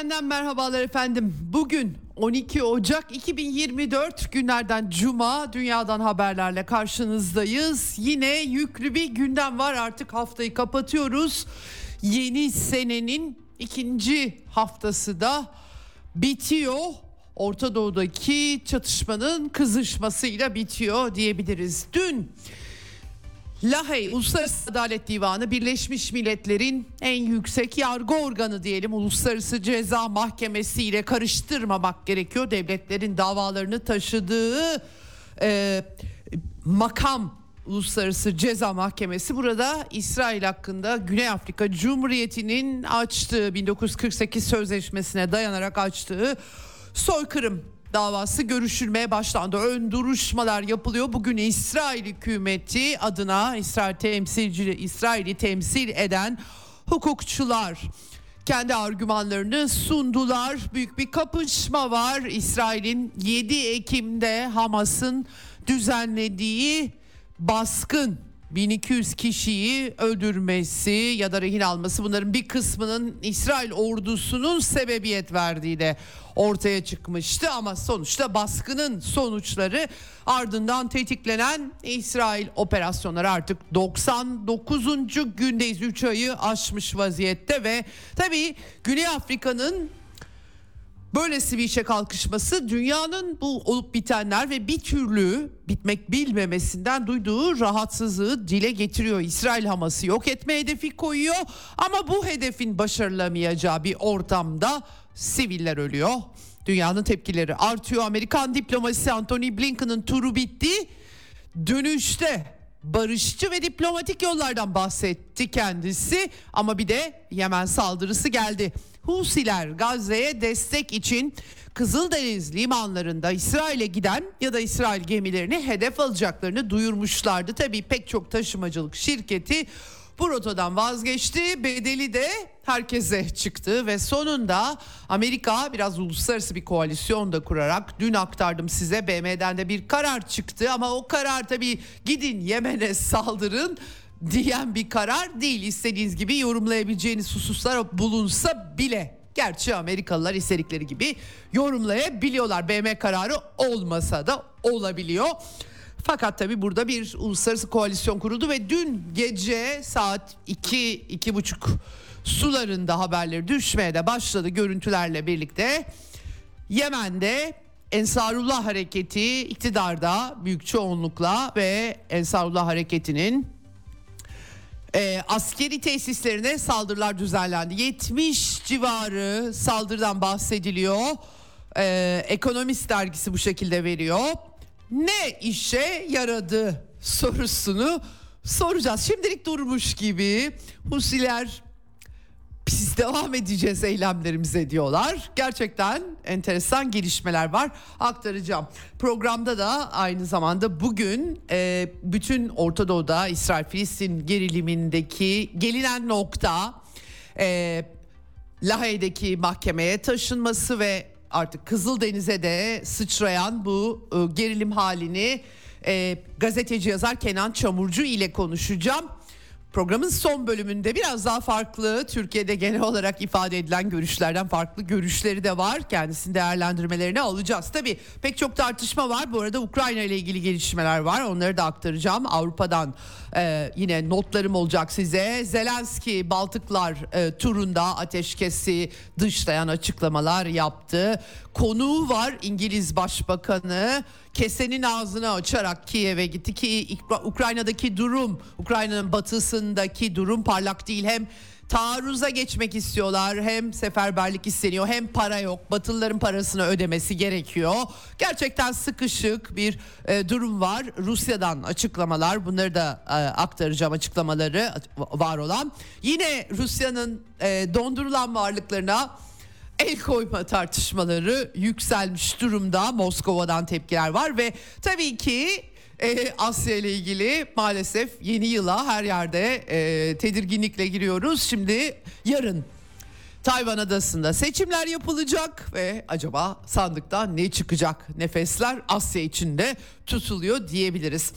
Eksenden merhabalar efendim. Bugün 12 Ocak 2024 günlerden Cuma dünyadan haberlerle karşınızdayız. Yine yüklü bir gündem var artık haftayı kapatıyoruz. Yeni senenin ikinci haftası da bitiyor. Orta Doğu'daki çatışmanın kızışmasıyla bitiyor diyebiliriz. Dün Lahey Uluslararası Adalet Divanı Birleşmiş Milletler'in en yüksek yargı organı diyelim Uluslararası Ceza Mahkemesi ile karıştırmamak gerekiyor. Devletlerin davalarını taşıdığı e, makam Uluslararası Ceza Mahkemesi burada İsrail hakkında Güney Afrika Cumhuriyeti'nin açtığı 1948 sözleşmesine dayanarak açtığı soykırım davası görüşülmeye başlandı. Ön duruşmalar yapılıyor. Bugün İsrail hükümeti adına İsrail temsilci İsrail'i temsil eden hukukçular kendi argümanlarını sundular. Büyük bir kapışma var. İsrail'in 7 Ekim'de Hamas'ın düzenlediği baskın 1200 kişiyi öldürmesi ya da rehin alması bunların bir kısmının İsrail ordusunun sebebiyet verdiği de ortaya çıkmıştı ama sonuçta baskının sonuçları ardından tetiklenen İsrail operasyonları artık 99. gündeyiz 3 ayı aşmış vaziyette ve tabii Güney Afrika'nın Böylesi bir işe kalkışması dünyanın bu olup bitenler ve bir türlü bitmek bilmemesinden duyduğu rahatsızlığı dile getiriyor. İsrail Hamas'ı yok etme hedefi koyuyor ama bu hedefin başarılamayacağı bir ortamda siviller ölüyor. Dünyanın tepkileri artıyor. Amerikan diplomasisi Anthony Blinken'ın turu bitti. Dönüşte barışçı ve diplomatik yollardan bahsetti kendisi ama bir de Yemen saldırısı geldi. Husiler Gazze'ye destek için Kızıldeniz limanlarında İsrail'e giden ya da İsrail gemilerini hedef alacaklarını duyurmuşlardı. Tabii pek çok taşımacılık şirketi bu rotadan vazgeçti. Bedeli de herkese çıktı ve sonunda Amerika biraz uluslararası bir koalisyon da kurarak dün aktardım size BM'den de bir karar çıktı ama o karar tabii gidin Yemen'e saldırın diyen bir karar değil. İstediğiniz gibi yorumlayabileceğiniz hususlar bulunsa bile Gerçi Amerikalılar istedikleri gibi yorumlayabiliyorlar. BM kararı olmasa da olabiliyor. Fakat tabi burada bir uluslararası koalisyon kuruldu ve dün gece saat 2 iki, buçuk sularında haberleri düşmeye de başladı görüntülerle birlikte. Yemen'de Ensarullah Hareketi iktidarda büyük çoğunlukla ve Ensarullah Hareketi'nin e, askeri tesislerine saldırılar düzenlendi. 70 civarı saldırıdan bahsediliyor. E, Ekonomist dergisi bu şekilde veriyor. Ne işe yaradı sorusunu soracağız. Şimdilik durmuş gibi Husiler biz devam edeceğiz eylemlerimize diyorlar. Gerçekten enteresan gelişmeler var aktaracağım. Programda da aynı zamanda bugün e, bütün Orta Doğu'da İsrail-Filistin gerilimindeki gelinen nokta e, Lahey'deki mahkemeye taşınması ve artık Kızıldeniz'e de sıçrayan bu e, gerilim halini e, gazeteci yazar Kenan Çamurcu ile konuşacağım. Programın son bölümünde biraz daha farklı Türkiye'de genel olarak ifade edilen görüşlerden farklı görüşleri de var. Kendisinin değerlendirmelerini alacağız. Tabii pek çok tartışma var. Bu arada Ukrayna ile ilgili gelişmeler var. Onları da aktaracağım. Avrupa'dan e, yine notlarım olacak size. Zelenski Baltıklar e, turunda ateşkesi dışlayan açıklamalar yaptı. Konuğu var İngiliz Başbakanı kesenin ağzını açarak Kiev'e gitti ki Ukrayna'daki durum, Ukrayna'nın batısındaki durum parlak değil. Hem taarruza geçmek istiyorlar. Hem seferberlik isteniyor hem para yok. Batılıların parasını ödemesi gerekiyor. Gerçekten sıkışık bir e, durum var. Rusya'dan açıklamalar bunları da e, aktaracağım açıklamaları var olan. Yine Rusya'nın e, dondurulan varlıklarına el koyma tartışmaları yükselmiş durumda. Moskova'dan tepkiler var ve tabii ki e, Asya ile ilgili maalesef yeni yıla her yerde e, tedirginlikle giriyoruz. Şimdi yarın Tayvan Adası'nda seçimler yapılacak ve acaba sandıkta ne çıkacak? Nefesler Asya içinde tutuluyor diyebiliriz.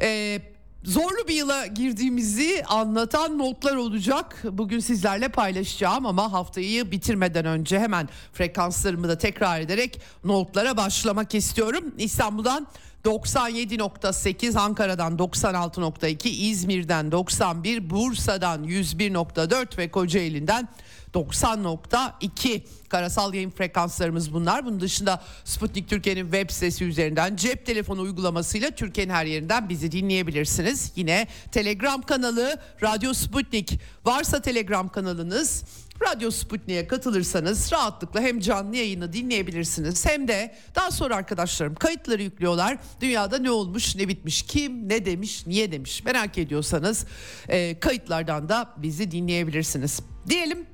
Ee, zorlu bir yıla girdiğimizi anlatan notlar olacak. Bugün sizlerle paylaşacağım ama haftayı bitirmeden önce hemen frekanslarımı da tekrar ederek notlara başlamak istiyorum. İstanbul'dan 97.8 Ankara'dan 96.2 İzmir'den 91 Bursa'dan 101.4 ve Kocaeli'nden 90.2 karasal yayın frekanslarımız bunlar. Bunun dışında Sputnik Türkiye'nin web sitesi üzerinden cep telefonu uygulamasıyla Türkiye'nin her yerinden bizi dinleyebilirsiniz. Yine Telegram kanalı Radyo Sputnik varsa Telegram kanalınız Radyo Sputnik'e katılırsanız rahatlıkla hem canlı yayını dinleyebilirsiniz hem de daha sonra arkadaşlarım kayıtları yüklüyorlar. Dünyada ne olmuş, ne bitmiş, kim, ne demiş, niye demiş merak ediyorsanız e, kayıtlardan da bizi dinleyebilirsiniz. Diyelim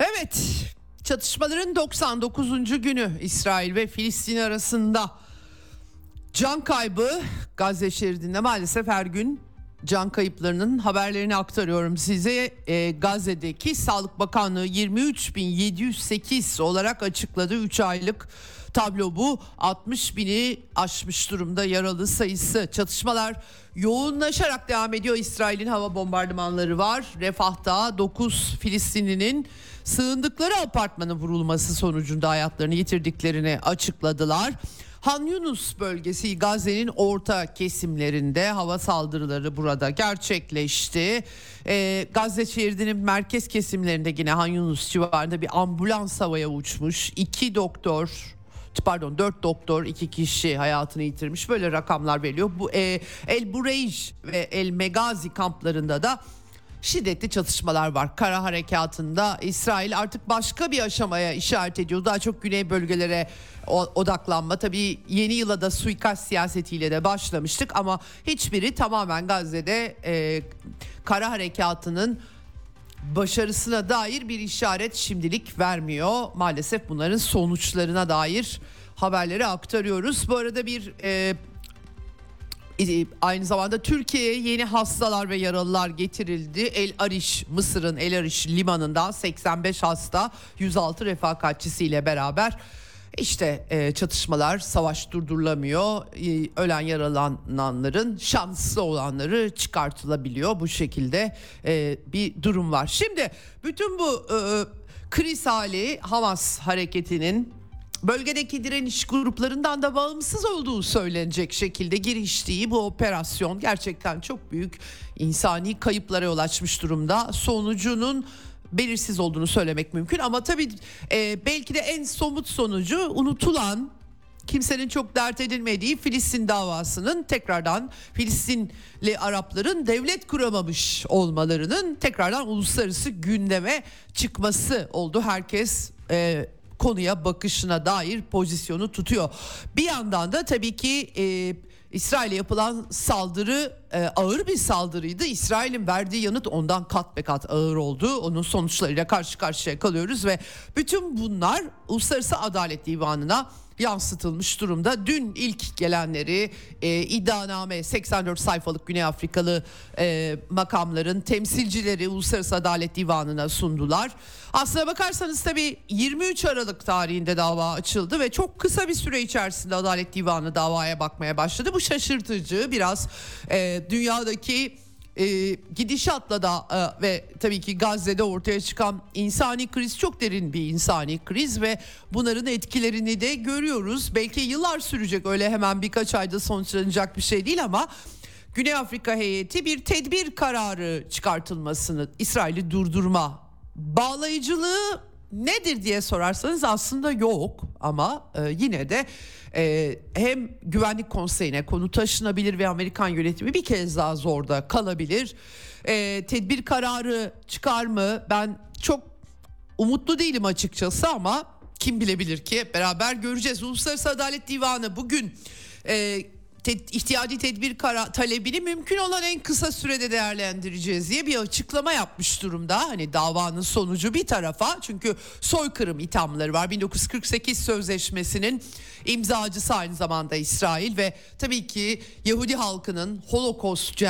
Evet, çatışmaların 99. günü İsrail ve Filistin arasında. Can kaybı Gazze şeridinde maalesef her gün can kayıplarının haberlerini aktarıyorum size. E, Gazze'deki Sağlık Bakanlığı 23.708 olarak açıkladı. 3 aylık tablo bu. 60 bini aşmış durumda yaralı sayısı. Çatışmalar yoğunlaşarak devam ediyor. İsrail'in hava bombardımanları var. Refah'ta 9 Filistinlinin sığındıkları apartmanın vurulması sonucunda hayatlarını yitirdiklerini açıkladılar. Han Yunus bölgesi Gazze'nin orta kesimlerinde hava saldırıları burada gerçekleşti. Ee, Gazze şeridinin merkez kesimlerinde yine Han Yunus civarında bir ambulans havaya uçmuş. İki doktor pardon dört doktor iki kişi hayatını yitirmiş böyle rakamlar veriliyor. Bu e, El Bureyj ve El Megazi kamplarında da şiddetli çatışmalar var. Kara harekatında İsrail artık başka bir aşamaya işaret ediyor. Daha çok güney bölgelere odaklanma. Tabii yeni yıla da suikast siyasetiyle de başlamıştık ama hiçbiri tamamen Gazze'de e, kara harekatının başarısına dair bir işaret şimdilik vermiyor. Maalesef bunların sonuçlarına dair haberleri aktarıyoruz. Bu arada bir e, Aynı zamanda Türkiye'ye yeni hastalar ve yaralılar getirildi. El Ariş, Mısır'ın El Ariş limanından 85 hasta 106 refakatçisiyle beraber işte e, çatışmalar, savaş durdurulamıyor. E, ölen yaralananların şanslı olanları çıkartılabiliyor. Bu şekilde e, bir durum var. Şimdi bütün bu e, kriz hali Hamas hareketinin bölgedeki direniş gruplarından da bağımsız olduğu söylenecek şekilde giriştiği bu operasyon gerçekten çok büyük insani kayıplara yol açmış durumda. Sonucunun belirsiz olduğunu söylemek mümkün ama tabii e, belki de en somut sonucu unutulan kimsenin çok dert edilmediği Filistin davasının tekrardan Filistinli Arapların devlet kuramamış olmalarının tekrardan uluslararası gündeme çıkması oldu. Herkes e, konuya bakışına dair pozisyonu tutuyor. Bir yandan da tabii ki e, İsrail'e yapılan saldırı e, ağır bir saldırıydı. İsrail'in verdiği yanıt ondan kat be kat ağır oldu. Onun sonuçlarıyla karşı karşıya kalıyoruz ve bütün bunlar Uluslararası Adalet Divanı'na yansıtılmış durumda. Dün ilk gelenleri e, iddianame 84 sayfalık Güney Afrikalı e, makamların temsilcileri Uluslararası Adalet Divanı'na sundular. Aslına bakarsanız tabii 23 Aralık tarihinde dava açıldı ve çok kısa bir süre içerisinde Adalet Divanı davaya bakmaya başladı. Bu şaşırtıcı biraz e, dünyadaki e, gidişatla da e, ve tabii ki Gazze'de ortaya çıkan insani kriz çok derin bir insani kriz ve bunların etkilerini de görüyoruz. Belki yıllar sürecek öyle hemen birkaç ayda sonuçlanacak bir şey değil ama Güney Afrika heyeti bir tedbir kararı çıkartılmasını İsrail'i durdurma bağlayıcılığı nedir diye sorarsanız aslında yok ama e, yine de e, hem güvenlik konseyine konu taşınabilir ve Amerikan yönetimi bir kez daha zorda kalabilir. E, tedbir kararı çıkar mı? Ben çok umutlu değilim açıkçası ama kim bilebilir ki beraber göreceğiz. Uluslararası Adalet Divanı bugün e, te, ihtiyacı tedbir kara, talebini mümkün olan en kısa sürede değerlendireceğiz diye bir açıklama yapmış durumda. Hani davanın sonucu bir tarafa çünkü soykırım ithamları var. 1948 sözleşmesinin imzacısı aynı zamanda İsrail ve tabii ki Yahudi halkının Holocaust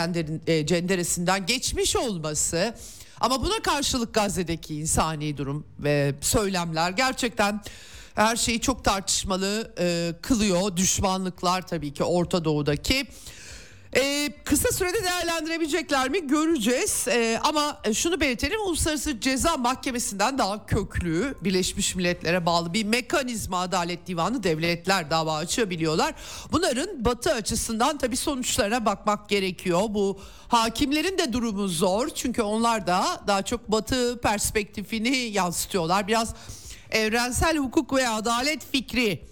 e, cenderesinden geçmiş olması ama buna karşılık Gazze'deki insani durum ve söylemler gerçekten her şeyi çok tartışmalı e, kılıyor. Düşmanlıklar tabii ki Orta Doğu'daki. Ee, kısa sürede değerlendirebilecekler mi göreceğiz ee, ama şunu belirtelim Uluslararası Ceza Mahkemesi'nden daha köklü Birleşmiş Milletler'e bağlı bir mekanizma Adalet Divanı devletler dava açabiliyorlar. Bunların batı açısından tabii sonuçlarına bakmak gerekiyor. Bu hakimlerin de durumu zor çünkü onlar da daha çok batı perspektifini yansıtıyorlar. Biraz evrensel hukuk ve adalet fikri.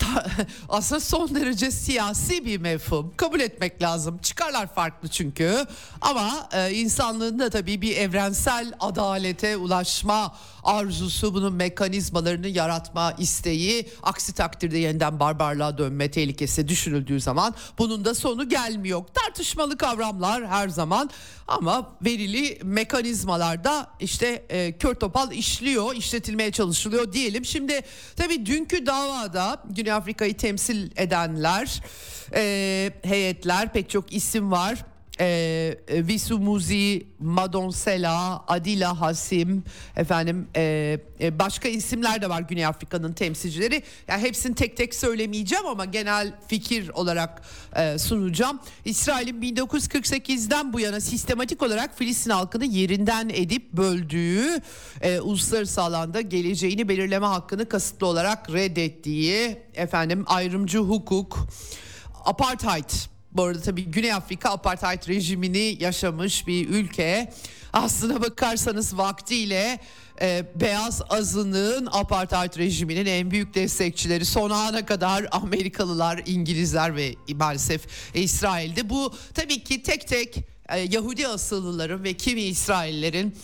Aslında son derece siyasi bir mefhum kabul etmek lazım. Çıkarlar farklı çünkü. Ama e, insanlığın da tabii bir evrensel adalete ulaşma arzusu, bunun mekanizmalarını yaratma isteği, aksi takdirde yeniden barbarlığa dönme tehlikesi düşünüldüğü zaman bunun da sonu gelmiyor. Tartışmalı kavramlar her zaman ama verili mekanizmalarda işte e, kör topal işliyor, işletilmeye çalışılıyor diyelim. Şimdi tabii dünkü davada Güney Afrika'yı temsil edenler, e, heyetler pek çok isim var e, Visu Muzi, Madonsela, Adila Hasim, efendim e, e, başka isimler de var Güney Afrika'nın temsilcileri. Yani hepsini tek tek söylemeyeceğim ama genel fikir olarak e, sunacağım. İsrail'in 1948'den bu yana sistematik olarak Filistin halkını yerinden edip böldüğü, e, uluslararası alanda geleceğini belirleme hakkını kasıtlı olarak reddettiği, efendim ayrımcı hukuk, apartheid bu arada tabii Güney Afrika apartheid rejimini yaşamış bir ülke. Aslına bakarsanız vaktiyle e, beyaz azınlığın apartheid rejiminin en büyük destekçileri son ana kadar Amerikalılar, İngilizler ve maalesef İsrail'de. Bu tabii ki tek tek e, Yahudi asıllıların ve kimi İsraillerin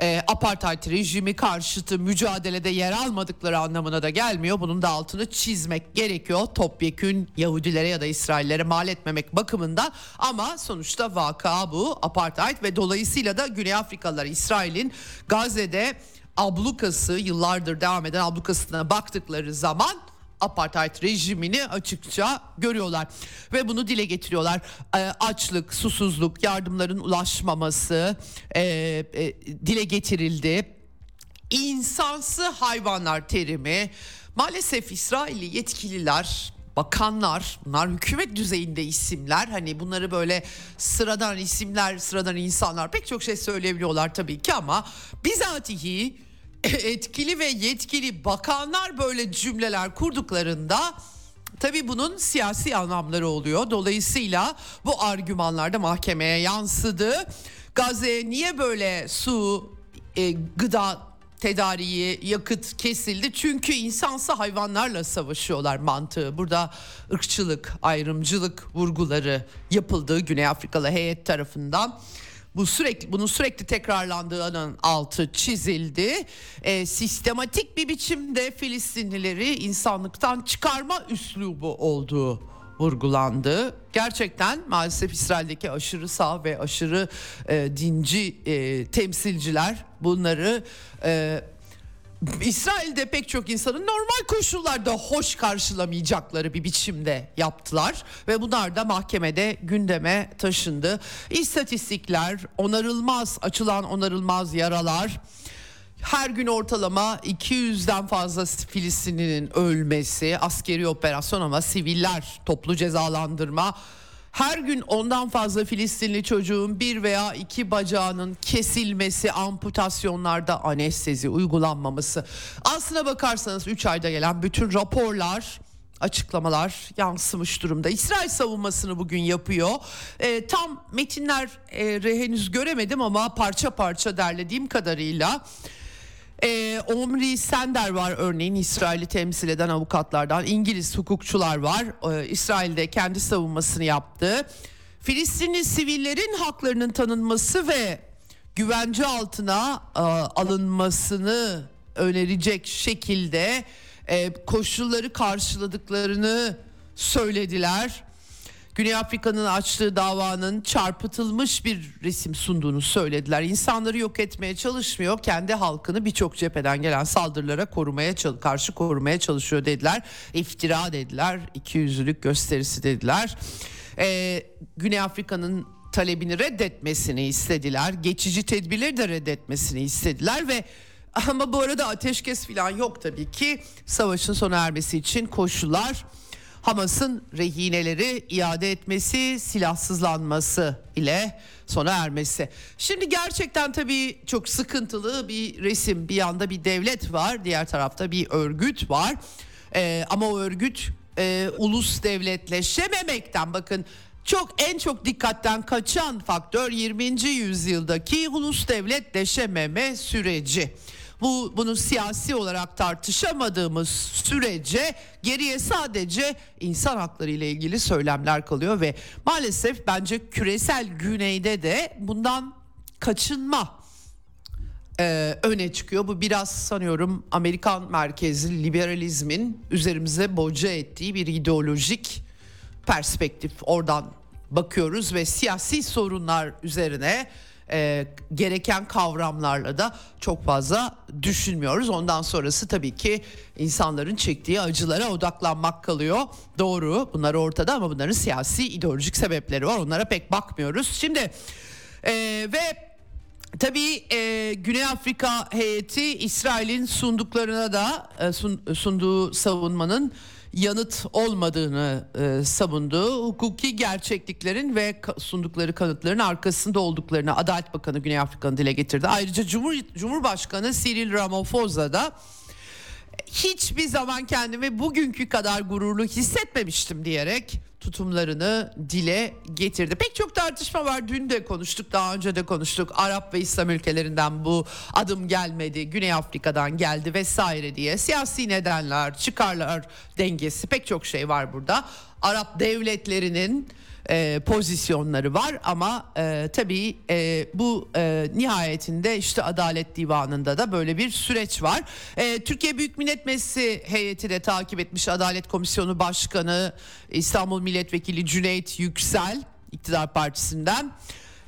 e, apartheid rejimi karşıtı mücadelede yer almadıkları anlamına da gelmiyor. Bunun da altını çizmek gerekiyor. Topyekün Yahudilere ya da İsraillere mal etmemek bakımında ama sonuçta vaka bu apartheid ve dolayısıyla da Güney Afrikalılar İsrail'in Gazze'de ablukası yıllardır devam eden ablukasına baktıkları zaman apartheid rejimini açıkça görüyorlar ve bunu dile getiriyorlar. E, açlık, susuzluk, yardımların ulaşmaması e, e, dile getirildi. İnsansı hayvanlar terimi maalesef İsrailli yetkililer bakanlar bunlar hükümet düzeyinde isimler hani bunları böyle sıradan isimler sıradan insanlar pek çok şey söyleyebiliyorlar tabii ki ama bizatihi etkili ve yetkili bakanlar böyle cümleler kurduklarında Tabii bunun siyasi anlamları oluyor. Dolayısıyla bu argümanlar da mahkemeye yansıdı. Gazze niye böyle su, e, gıda tedariği, yakıt kesildi? Çünkü insansa hayvanlarla savaşıyorlar mantığı. Burada ırkçılık, ayrımcılık vurguları yapıldığı Güney Afrikalı heyet tarafından bu sürekli bunun sürekli tekrarlandığının altı çizildi. E, sistematik bir biçimde Filistinlileri insanlıktan çıkarma üslubu olduğu vurgulandı. Gerçekten maalesef İsrail'deki aşırı sağ ve aşırı e, dinci e, temsilciler bunları e, İsrail'de pek çok insanın normal koşullarda hoş karşılamayacakları bir biçimde yaptılar ve bunlar da mahkemede gündeme taşındı. İstatistikler, onarılmaz açılan onarılmaz yaralar, her gün ortalama 200'den fazla Filistinlinin ölmesi, askeri operasyon ama siviller toplu cezalandırma her gün ondan fazla Filistinli çocuğun bir veya iki bacağının kesilmesi, amputasyonlarda anestezi uygulanmaması. Aslına bakarsanız 3 ayda gelen bütün raporlar açıklamalar yansımış durumda. İsrail savunmasını bugün yapıyor. E, tam metinler e, henüz göremedim ama parça parça derlediğim kadarıyla e, Omri Sender var örneğin İsrail'i temsil eden avukatlardan. İngiliz hukukçular var. E, İsrail'de kendi savunmasını yaptı. Filistinli sivillerin haklarının tanınması ve güvence altına e, alınmasını önerecek şekilde e, koşulları karşıladıklarını söylediler. Güney Afrika'nın açtığı davanın çarpıtılmış bir resim sunduğunu söylediler. İnsanları yok etmeye çalışmıyor, kendi halkını birçok cepheden gelen saldırılara korumaya karşı korumaya çalışıyor dediler. İftira dediler, ikiyüzlülük gösterisi dediler. Ee, Güney Afrika'nın talebini reddetmesini istediler. Geçici tedbirleri de reddetmesini istediler ve ama bu arada ateşkes falan yok tabii ki. Savaşın sona ermesi için koşullar Hamas'ın rehineleri iade etmesi, silahsızlanması ile sona ermesi. Şimdi gerçekten tabii çok sıkıntılı bir resim. Bir yanda bir devlet var, diğer tarafta bir örgüt var. Ee, ama o örgüt e, ulus devletleşememekten bakın çok en çok dikkatten kaçan faktör 20. yüzyıldaki ulus devletleşememe süreci bu bunu siyasi olarak tartışamadığımız sürece geriye sadece insan hakları ile ilgili söylemler kalıyor ve maalesef bence küresel güneyde de bundan kaçınma e, öne çıkıyor. Bu biraz sanıyorum Amerikan merkezli liberalizmin üzerimize boca ettiği bir ideolojik perspektif. Oradan bakıyoruz ve siyasi sorunlar üzerine e, gereken kavramlarla da çok fazla düşünmüyoruz. Ondan sonrası tabii ki insanların çektiği acılara odaklanmak kalıyor. Doğru bunlar ortada ama bunların siyasi ideolojik sebepleri var. Onlara pek bakmıyoruz. Şimdi e, ve Tabii e, Güney Afrika heyeti İsrail'in sunduklarına da e, sun, sunduğu savunmanın yanıt olmadığını e, savundu. Hukuki gerçekliklerin ve sundukları kanıtların arkasında olduklarını Adalet Bakanı Güney Afrika'nın dile getirdi. Ayrıca Cumhur, Cumhurbaşkanı Cyril Ramaphosa da hiçbir zaman kendimi bugünkü kadar gururlu hissetmemiştim diyerek tutumlarını dile getirdi. Pek çok tartışma var. Dün de konuştuk, daha önce de konuştuk. Arap ve İslam ülkelerinden bu adım gelmedi. Güney Afrika'dan geldi vesaire diye. Siyasi nedenler, çıkarlar dengesi pek çok şey var burada. Arap devletlerinin e, pozisyonları var ama e, tabii e, bu e, nihayetinde işte Adalet Divanı'nda da böyle bir süreç var. E, Türkiye Büyük Millet Meclisi heyeti de takip etmiş Adalet Komisyonu Başkanı İstanbul Milletvekili Cüneyt Yüksel iktidar partisinden.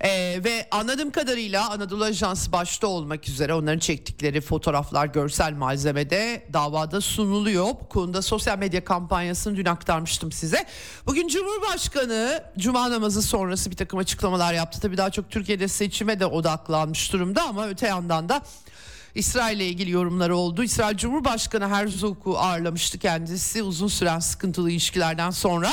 Ee, ve anladığım kadarıyla Anadolu Ajansı başta olmak üzere onların çektikleri fotoğraflar, görsel malzemede davada sunuluyor. Bu konuda sosyal medya kampanyasını dün aktarmıştım size. Bugün Cumhurbaşkanı Cuma namazı sonrası bir takım açıklamalar yaptı. Tabii daha çok Türkiye'de seçime de odaklanmış durumda ama öte yandan da İsrail ile ilgili yorumları oldu. İsrail Cumhurbaşkanı Herzog'u ağırlamıştı kendisi uzun süren sıkıntılı ilişkilerden sonra.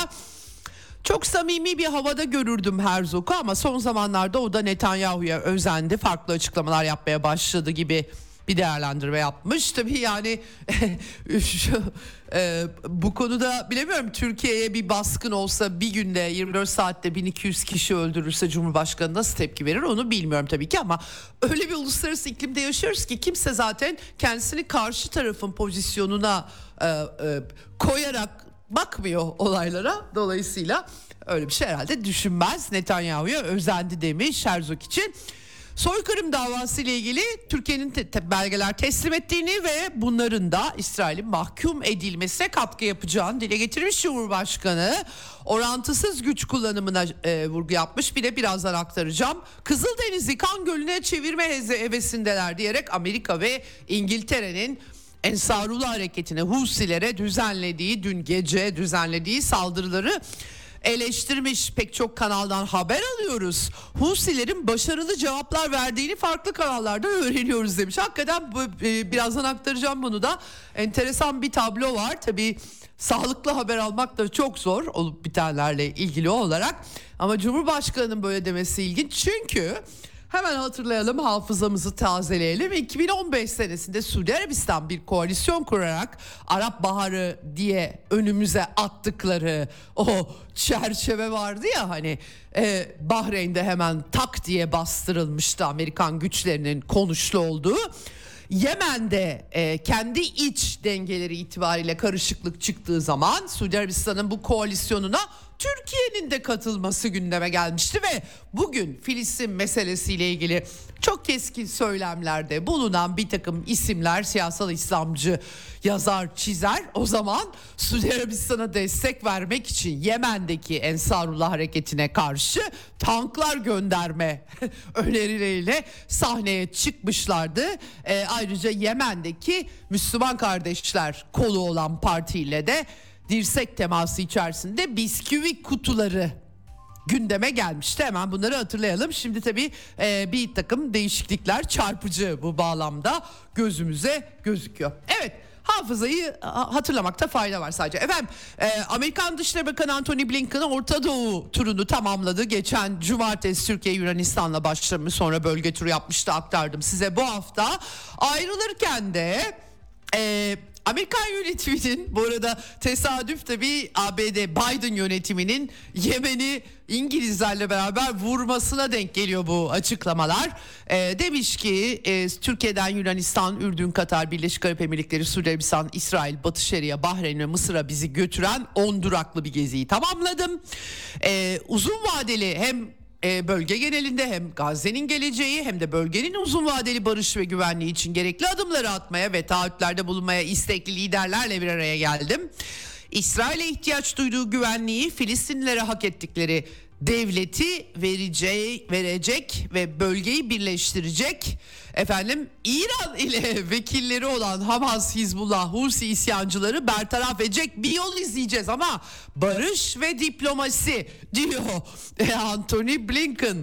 Çok samimi bir havada görürdüm Herzog'u ama son zamanlarda o da Netanyahu'ya özendi. Farklı açıklamalar yapmaya başladı gibi bir değerlendirme yapmış. Tabii yani şu, e, bu konuda bilemiyorum Türkiye'ye bir baskın olsa bir günde 24 saatte 1200 kişi öldürürse Cumhurbaşkanı nasıl tepki verir onu bilmiyorum tabii ki ama öyle bir uluslararası iklimde yaşıyoruz ki kimse zaten kendisini karşı tarafın pozisyonuna e, e, koyarak bakmıyor olaylara. Dolayısıyla öyle bir şey herhalde düşünmez. Netanyahu'ya özendi demiş Herzog için. Soykırım davası ile ilgili Türkiye'nin te- te- belgeler teslim ettiğini ve bunların da İsrail'in mahkum edilmesine katkı yapacağını dile getirmiş Cumhurbaşkanı. Orantısız güç kullanımına e, vurgu yapmış. Bir de birazdan aktaracağım. Kızıldeniz'i kan gölüne çevirme hevesindeler diyerek Amerika ve İngiltere'nin Ensarullah hareketine Husilere düzenlediği dün gece düzenlediği saldırıları eleştirmiş pek çok kanaldan haber alıyoruz. Husilerin başarılı cevaplar verdiğini farklı kanallardan öğreniyoruz demiş. Hakikaten e, birazdan aktaracağım bunu da. Enteresan bir tablo var. Tabii sağlıklı haber almak da çok zor olup bitenlerle ilgili olarak. Ama Cumhurbaşkanı'nın böyle demesi ilginç. Çünkü Hemen hatırlayalım hafızamızı tazeleyelim. 2015 senesinde Suudi Arabistan bir koalisyon kurarak Arap Baharı diye önümüze attıkları o çerçeve vardı ya hani e, Bahreyn'de hemen tak diye bastırılmıştı Amerikan güçlerinin konuşlu olduğu. Yemen'de e, kendi iç dengeleri itibariyle karışıklık çıktığı zaman Suudi Arabistan'ın bu koalisyonuna Türkiye'nin de katılması gündeme gelmişti ve bugün Filistin meselesiyle ilgili çok keskin söylemlerde bulunan bir takım isimler siyasal İslamcı yazar çizer o zaman Suudi Arabistan'a destek vermek için Yemen'deki Ensarullah hareketine karşı tanklar gönderme önerileriyle sahneye çıkmışlardı. E, ayrıca Yemen'deki Müslüman kardeşler kolu olan partiyle de dirsek teması içerisinde bisküvi kutuları gündeme gelmişti. Hemen bunları hatırlayalım. Şimdi tabii e, bir takım değişiklikler çarpıcı bu bağlamda gözümüze gözüküyor. Evet hafızayı hatırlamakta fayda var sadece. Efendim e, Amerikan Dışişleri Bakanı Antony Blinken Orta Doğu turunu tamamladı. Geçen cumartesi Türkiye Yunanistan'la başlamış sonra bölge turu yapmıştı aktardım size bu hafta. Ayrılırken de... E, Amerikan yönetiminin bu arada tesadüf tabi ABD Biden yönetiminin Yemen'i İngilizlerle beraber vurmasına denk geliyor bu açıklamalar. E, demiş ki e, Türkiye'den Yunanistan, Ürdün, Katar, Birleşik Arap Emirlikleri, Suudi İsrail, Batı Şeria, Bahreyn ve Mısır'a bizi götüren 10 duraklı bir geziyi tamamladım. E, uzun vadeli hem e, bölge genelinde hem Gazze'nin geleceği hem de bölgenin uzun vadeli barış ve güvenliği için gerekli adımları atmaya ve taahhütlerde bulunmaya istekli liderlerle bir araya geldim. İsrail'e ihtiyaç duyduğu güvenliği Filistinlilere hak ettikleri devleti vereceği, verecek ve bölgeyi birleştirecek efendim İran ile vekilleri olan Hamas, Hizbullah, Husi isyancıları bertaraf edecek bir yol izleyeceğiz ama barış ve diplomasi diyor e, Anthony Blinken.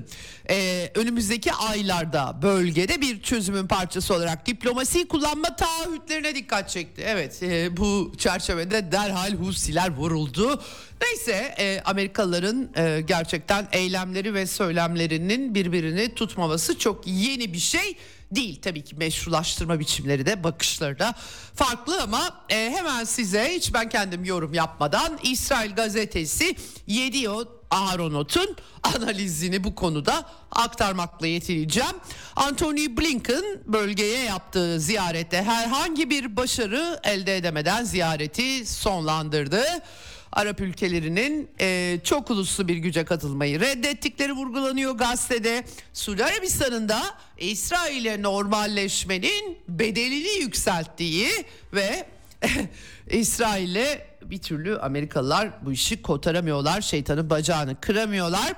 E, önümüzdeki aylarda bölgede bir çözümün parçası olarak diplomasiyi kullanma taahhütlerine dikkat çekti. Evet e, bu çerçevede derhal Husiler vuruldu. Neyse e, Amerikalıların e, gerçekten eylemleri ve söylemlerinin birbirini tutmaması çok yeni bir şey değil. Tabii ki meşrulaştırma biçimleri de bakışları da farklı ama e, hemen size hiç ben kendim yorum yapmadan İsrail gazetesi Yediot Aharonot'un analizini bu konuda aktarmakla yetineceğim. Anthony Blinken bölgeye yaptığı ziyarette herhangi bir başarı elde edemeden ziyareti sonlandırdı. Arap ülkelerinin e, çok uluslu bir güce katılmayı reddettikleri vurgulanıyor gazetede. Suudi Arabistan'ın da İsrail'e normalleşmenin bedelini yükselttiği ve İsrail'e bir türlü Amerikalılar bu işi kotaramıyorlar. Şeytanın bacağını kıramıyorlar.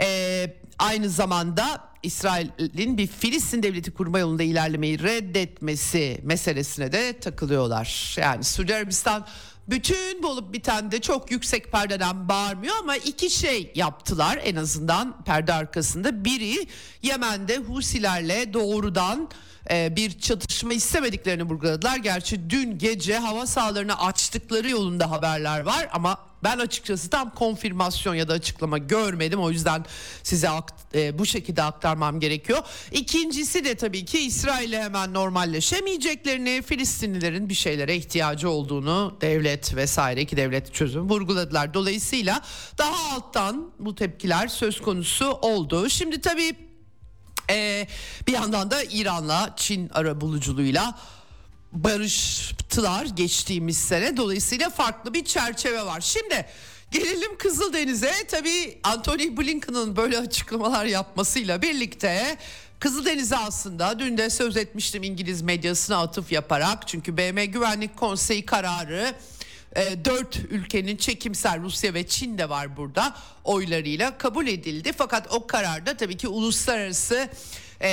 Ee, aynı zamanda İsrail'in bir Filistin devleti kurma yolunda ilerlemeyi reddetmesi meselesine de takılıyorlar. Yani Suudi Arabistan bütün bu olup biten de çok yüksek perdeden bağırmıyor ama iki şey yaptılar en azından perde arkasında. Biri Yemen'de Husilerle doğrudan e, bir çatışma istemediklerini vurguladılar. Gerçi dün gece hava sahalarını açtıkları yolunda haberler var ama ben açıkçası tam konfirmasyon ya da açıklama görmedim. O yüzden size e, bu şekilde aktarmam gerekiyor. İkincisi de tabii ki İsrail'le hemen normalleşemeyeceklerini, Filistinlilerin bir şeylere ihtiyacı olduğunu devlet vesaire iki devlet çözüm vurguladılar. Dolayısıyla daha alttan bu tepkiler söz konusu oldu. Şimdi tabii ee, bir yandan da İran'la Çin ara buluculuğuyla barıştılar geçtiğimiz sene. Dolayısıyla farklı bir çerçeve var. Şimdi gelelim Kızıldeniz'e. Tabii Anthony Blinken'ın böyle açıklamalar yapmasıyla birlikte Kızıldeniz'e aslında dün de söz etmiştim İngiliz medyasına atıf yaparak. Çünkü BM Güvenlik Konseyi kararı e, dört ülkenin çekimsel Rusya ve Çin de var burada oylarıyla kabul edildi. Fakat o kararda tabii ki uluslararası e,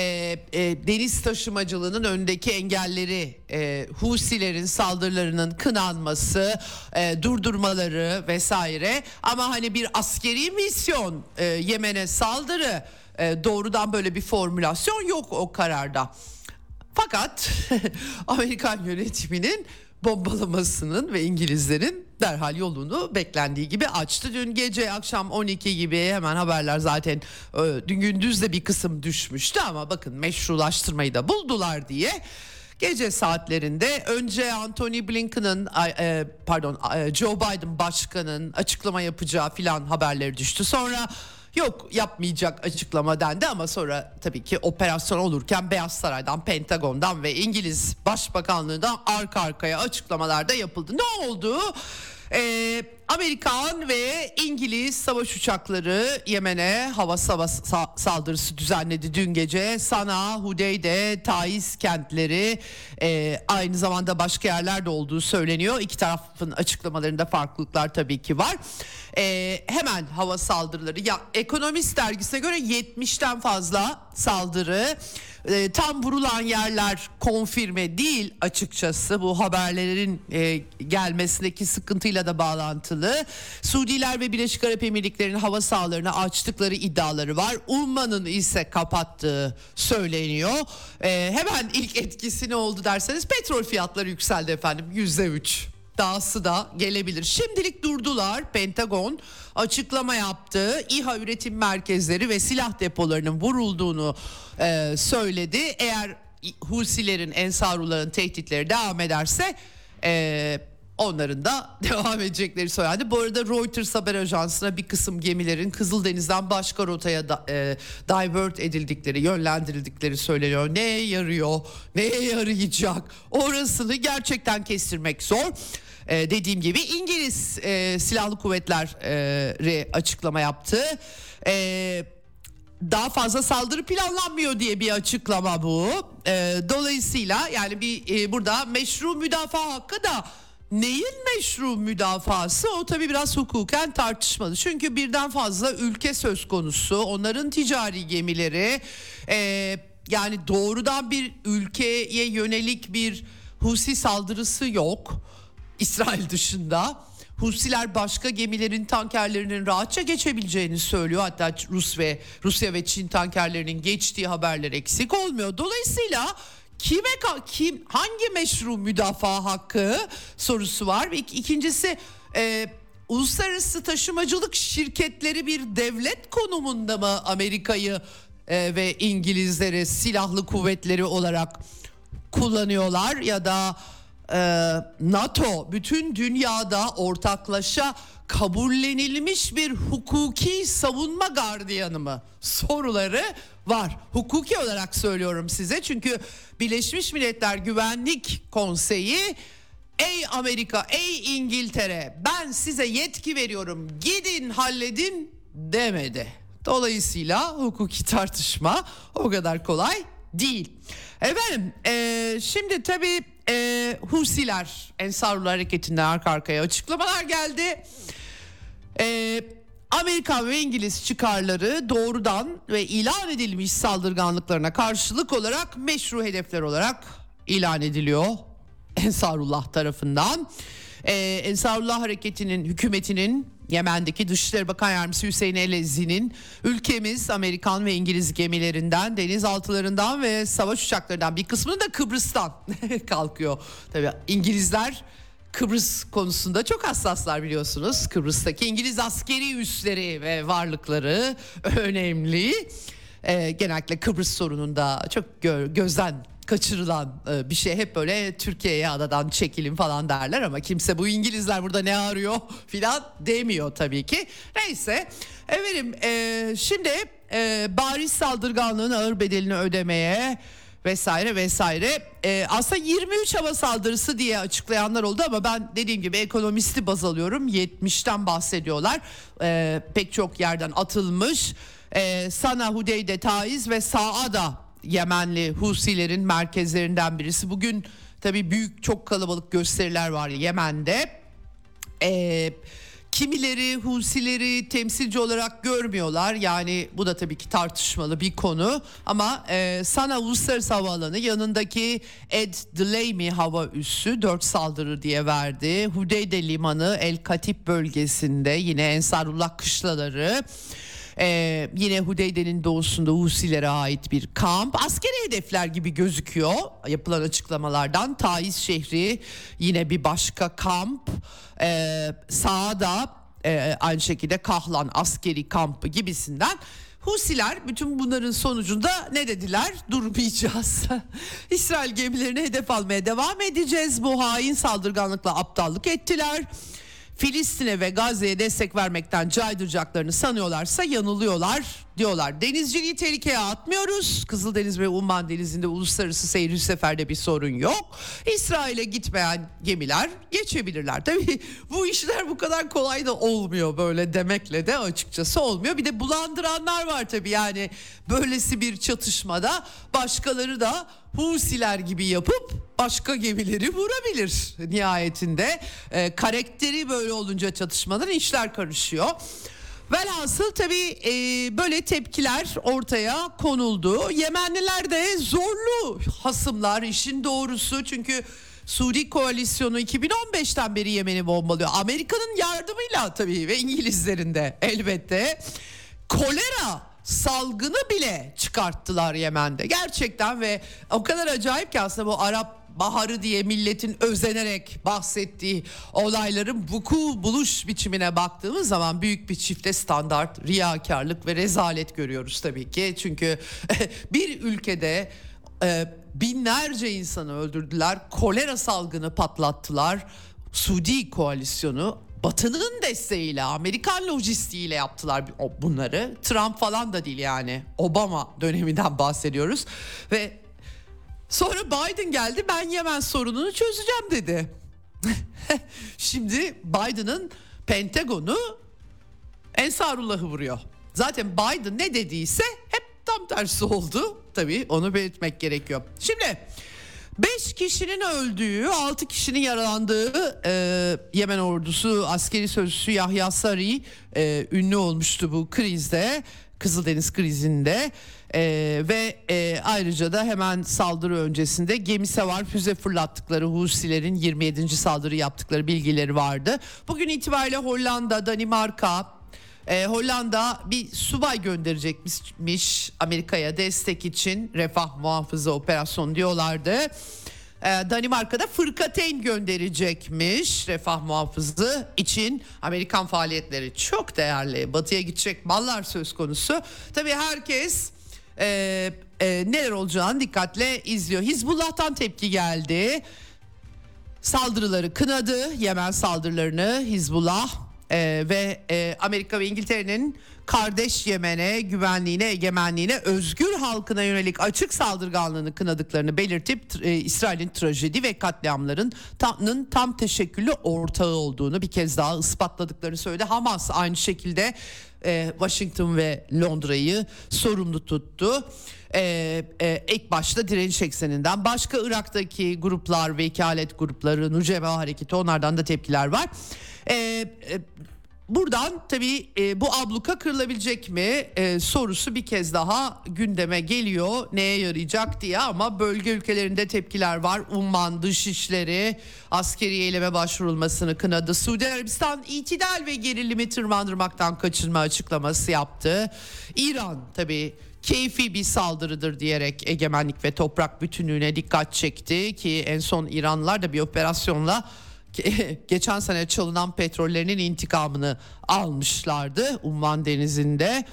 e, deniz taşımacılığının öndeki engelleri e, Husilerin saldırılarının kınanması e, durdurmaları vesaire ama hani bir askeri misyon e, Yemen'e saldırı e, doğrudan böyle bir formülasyon yok o kararda. Fakat Amerikan yönetiminin bombalamasının ve İngilizlerin derhal yolunu beklendiği gibi açtı. Dün gece akşam 12 gibi hemen haberler zaten e, dün gündüz de bir kısım düşmüştü ama bakın meşrulaştırmayı da buldular diye gece saatlerinde önce Anthony Blinken'ın e, pardon e, Joe Biden başkanın açıklama yapacağı filan haberleri düştü. Sonra Yok yapmayacak açıklama dendi ama sonra tabii ki operasyon olurken Beyaz Saray'dan, Pentagon'dan ve İngiliz Başbakanlığı'ndan arka arkaya açıklamalar da yapıldı. Ne oldu? Ee, Amerikan ve İngiliz savaş uçakları Yemen'e hava saldırısı düzenledi dün gece. Sana, Hudeyde, Taiz kentleri e, aynı zamanda başka yerlerde olduğu söyleniyor. İki tarafın açıklamalarında farklılıklar tabii ki var. E, hemen hava saldırıları ya Ekonomist dergisine göre 70'ten fazla saldırı e, tam vurulan yerler konfirme değil açıkçası bu haberlerin e, gelmesindeki sıkıntıyla da bağlantılı. Suudiler ve Birleşik Arap Emirlikleri'nin hava sahalarını açtıkları iddiaları var. Umman'ın ise kapattığı söyleniyor. E, hemen ilk etkisi ne oldu derseniz petrol fiyatları yükseldi efendim yüzde üç dahası da gelebilir. Şimdilik durdular. Pentagon açıklama yaptı. İHA üretim merkezleri ve silah depolarının vurulduğunu e, söyledi. Eğer Husilerin, Ensarulların tehditleri devam ederse e, onların da devam edecekleri söylendi. Bu arada Reuters haber ajansına bir kısım gemilerin Kızıldeniz'den başka rotaya da, e, divert edildikleri, yönlendirildikleri söyleniyor. Neye yarıyor, neye yarayacak orasını gerçekten kestirmek zor. E, dediğim gibi İngiliz e, Silahlı Kuvvetleri açıklama yaptı. E, daha fazla saldırı planlanmıyor diye bir açıklama bu. E, dolayısıyla yani bir e, burada meşru müdafaa hakkı da neyin meşru müdafası o tabii biraz hukuken tartışmalı. Çünkü birden fazla ülke söz konusu onların ticari gemileri e, yani doğrudan bir ülkeye yönelik bir Husi saldırısı yok. İsrail dışında. Husiler başka gemilerin tankerlerinin rahatça geçebileceğini söylüyor. Hatta Rus ve Rusya ve Çin tankerlerinin geçtiği haberler eksik olmuyor. Dolayısıyla kime kim hangi meşru müdafaa hakkı sorusu var? Ve ikincisi e, uluslararası taşımacılık şirketleri bir devlet konumunda mı Amerika'yı e, ve İngilizleri silahlı kuvvetleri olarak kullanıyorlar? Ya da NATO bütün dünyada ortaklaşa kabullenilmiş bir hukuki savunma gardiyanı mı soruları var. Hukuki olarak söylüyorum size çünkü Birleşmiş Milletler Güvenlik Konseyi Ey Amerika, ey İngiltere ben size yetki veriyorum gidin halledin demedi. Dolayısıyla hukuki tartışma o kadar kolay değil. Efendim e, şimdi tabii e, Husiler Ensarullah Hareketi'nden arka arkaya açıklamalar geldi. E, Amerikan ve İngiliz çıkarları doğrudan ve ilan edilmiş saldırganlıklarına karşılık olarak meşru hedefler olarak ilan ediliyor Ensarullah tarafından. Ee, Ensarullah Hareketi'nin hükümetinin Yemen'deki Dışişleri Bakan Yardımcısı Hüseyin Elezi'nin ülkemiz Amerikan ve İngiliz gemilerinden, denizaltılarından ve savaş uçaklarından bir kısmını da Kıbrıs'tan kalkıyor. Tabii İngilizler Kıbrıs konusunda çok hassaslar biliyorsunuz. Kıbrıs'taki İngiliz askeri üsleri ve varlıkları önemli. Ee, genellikle Kıbrıs sorununda çok gö- gözden kaçırılan e, bir şey hep böyle Türkiye'ye adadan çekilin falan derler ama kimse bu İngilizler burada ne arıyor filan demiyor tabii ki. Neyse efendim e, şimdi e, bariz saldırganlığın ağır bedelini ödemeye vesaire vesaire. Ee, aslında 23 hava saldırısı diye açıklayanlar oldu ama ben dediğim gibi ekonomisti baz alıyorum. 70'ten bahsediyorlar. Ee, pek çok yerden atılmış. Ee, Sana, Hudeyde, Taiz ve Saada Yemenli Husilerin merkezlerinden birisi. Bugün tabii büyük çok kalabalık gösteriler var Yemen'de. Ee, kimileri Husileri temsilci olarak görmüyorlar. Yani bu da tabii ki tartışmalı bir konu. Ama e, Sana Uluslararası Havaalanı yanındaki Ed Delaney hava üssü 4 saldırı diye verdi. Hudeyde Limanı El Katip bölgesinde yine Ensarullah kışlaları ee, yine Hudeyde'nin doğusunda Husilere ait bir kamp. Askeri hedefler gibi gözüküyor yapılan açıklamalardan. Taiz şehri yine bir başka kamp. Ee, sağda e, aynı şekilde Kahlan askeri kampı gibisinden. Husiler bütün bunların sonucunda ne dediler? Durmayacağız. İsrail gemilerini hedef almaya devam edeceğiz. Bu hain saldırganlıkla aptallık ettiler. Filistin'e ve Gazze'ye destek vermekten caydıracaklarını sanıyorlarsa yanılıyorlar diyorlar. Denizciliği tehlikeye atmıyoruz. Kızıldeniz ve Umman Denizi'nde uluslararası seyir seferde bir sorun yok. İsrail'e gitmeyen gemiler geçebilirler. Tabii bu işler bu kadar kolay da olmuyor böyle demekle de açıkçası olmuyor. Bir de bulandıranlar var tabii yani böylesi bir çatışmada başkaları da Husiler gibi yapıp başka gemileri vurabilir nihayetinde. E, karakteri böyle olunca çatışmadan işler karışıyor. Velhasıl tabii e, böyle tepkiler ortaya konuldu. Yemenliler de zorlu hasımlar işin doğrusu çünkü Suudi koalisyonu 2015'ten beri Yemen'i bombalıyor. Amerika'nın yardımıyla tabii ve İngilizlerin de elbette. Kolera salgını bile çıkarttılar Yemen'de. Gerçekten ve o kadar acayip ki aslında bu Arap baharı diye milletin özenerek bahsettiği olayların vuku buluş biçimine baktığımız zaman büyük bir çifte standart, riyakarlık ve rezalet görüyoruz tabii ki. Çünkü bir ülkede e, binlerce insanı öldürdüler, kolera salgını patlattılar. Suudi koalisyonu Batı'nın desteğiyle, Amerikan lojistiğiyle yaptılar bunları. Trump falan da değil yani. Obama döneminden bahsediyoruz. Ve sonra Biden geldi ben Yemen sorununu çözeceğim dedi. Şimdi Biden'ın Pentagon'u Ensarullah'ı vuruyor. Zaten Biden ne dediyse hep tam tersi oldu. Tabii onu belirtmek gerekiyor. Şimdi 5 kişinin öldüğü, 6 kişinin yaralandığı e, Yemen ordusu askeri sözcüsü Yahya Sari e, ünlü olmuştu bu krizde. Kızıldeniz krizinde e, ve e, ayrıca da hemen saldırı öncesinde gemi sevar füze fırlattıkları Husilerin 27. saldırı yaptıkları bilgileri vardı. Bugün itibariyle Hollanda, Danimarka, e, Hollanda bir subay gönderecekmiş Amerika'ya destek için refah muhafızı operasyon diyorlardı. E, Danimarka'da fırkateyn gönderecekmiş refah muhafızı için Amerikan faaliyetleri çok değerli. Batıya gidecek mallar söz konusu. Tabii herkes e, e, neler olacağını dikkatle izliyor. Hizbullah'tan tepki geldi. Saldırıları kınadı. Yemen saldırılarını Hizbullah ee, ve e, Amerika ve İngiltere'nin kardeş Yemen'e güvenliğine, egemenliğine, özgür halkına yönelik açık saldırganlığını kınadıklarını belirtip e, İsrail'in trajedi ve katliamların tam teşekküllü ortağı olduğunu bir kez daha ispatladıklarını söyledi. Hamas aynı şekilde e, Washington ve Londra'yı sorumlu tuttu. Ee, e, ilk başta direniş ekseninden başka Irak'taki gruplar, vekalet grupları, Nucema hareketi onlardan da tepkiler var. Ee, e, Buradan tabii e, bu abluka kırılabilecek mi e, sorusu bir kez daha gündeme geliyor. Neye yarayacak diye ama bölge ülkelerinde tepkiler var. Umman dışişleri askeri eyleme başvurulmasını kınadı. Suudi Arabistan itidal ve gerilimi tırmandırmaktan kaçınma açıklaması yaptı. İran tabii keyfi bir saldırıdır diyerek egemenlik ve toprak bütünlüğüne dikkat çekti ki en son İranlılar da bir operasyonla geçen sene çalınan petrollerinin intikamını almışlardı Umman Denizi'nde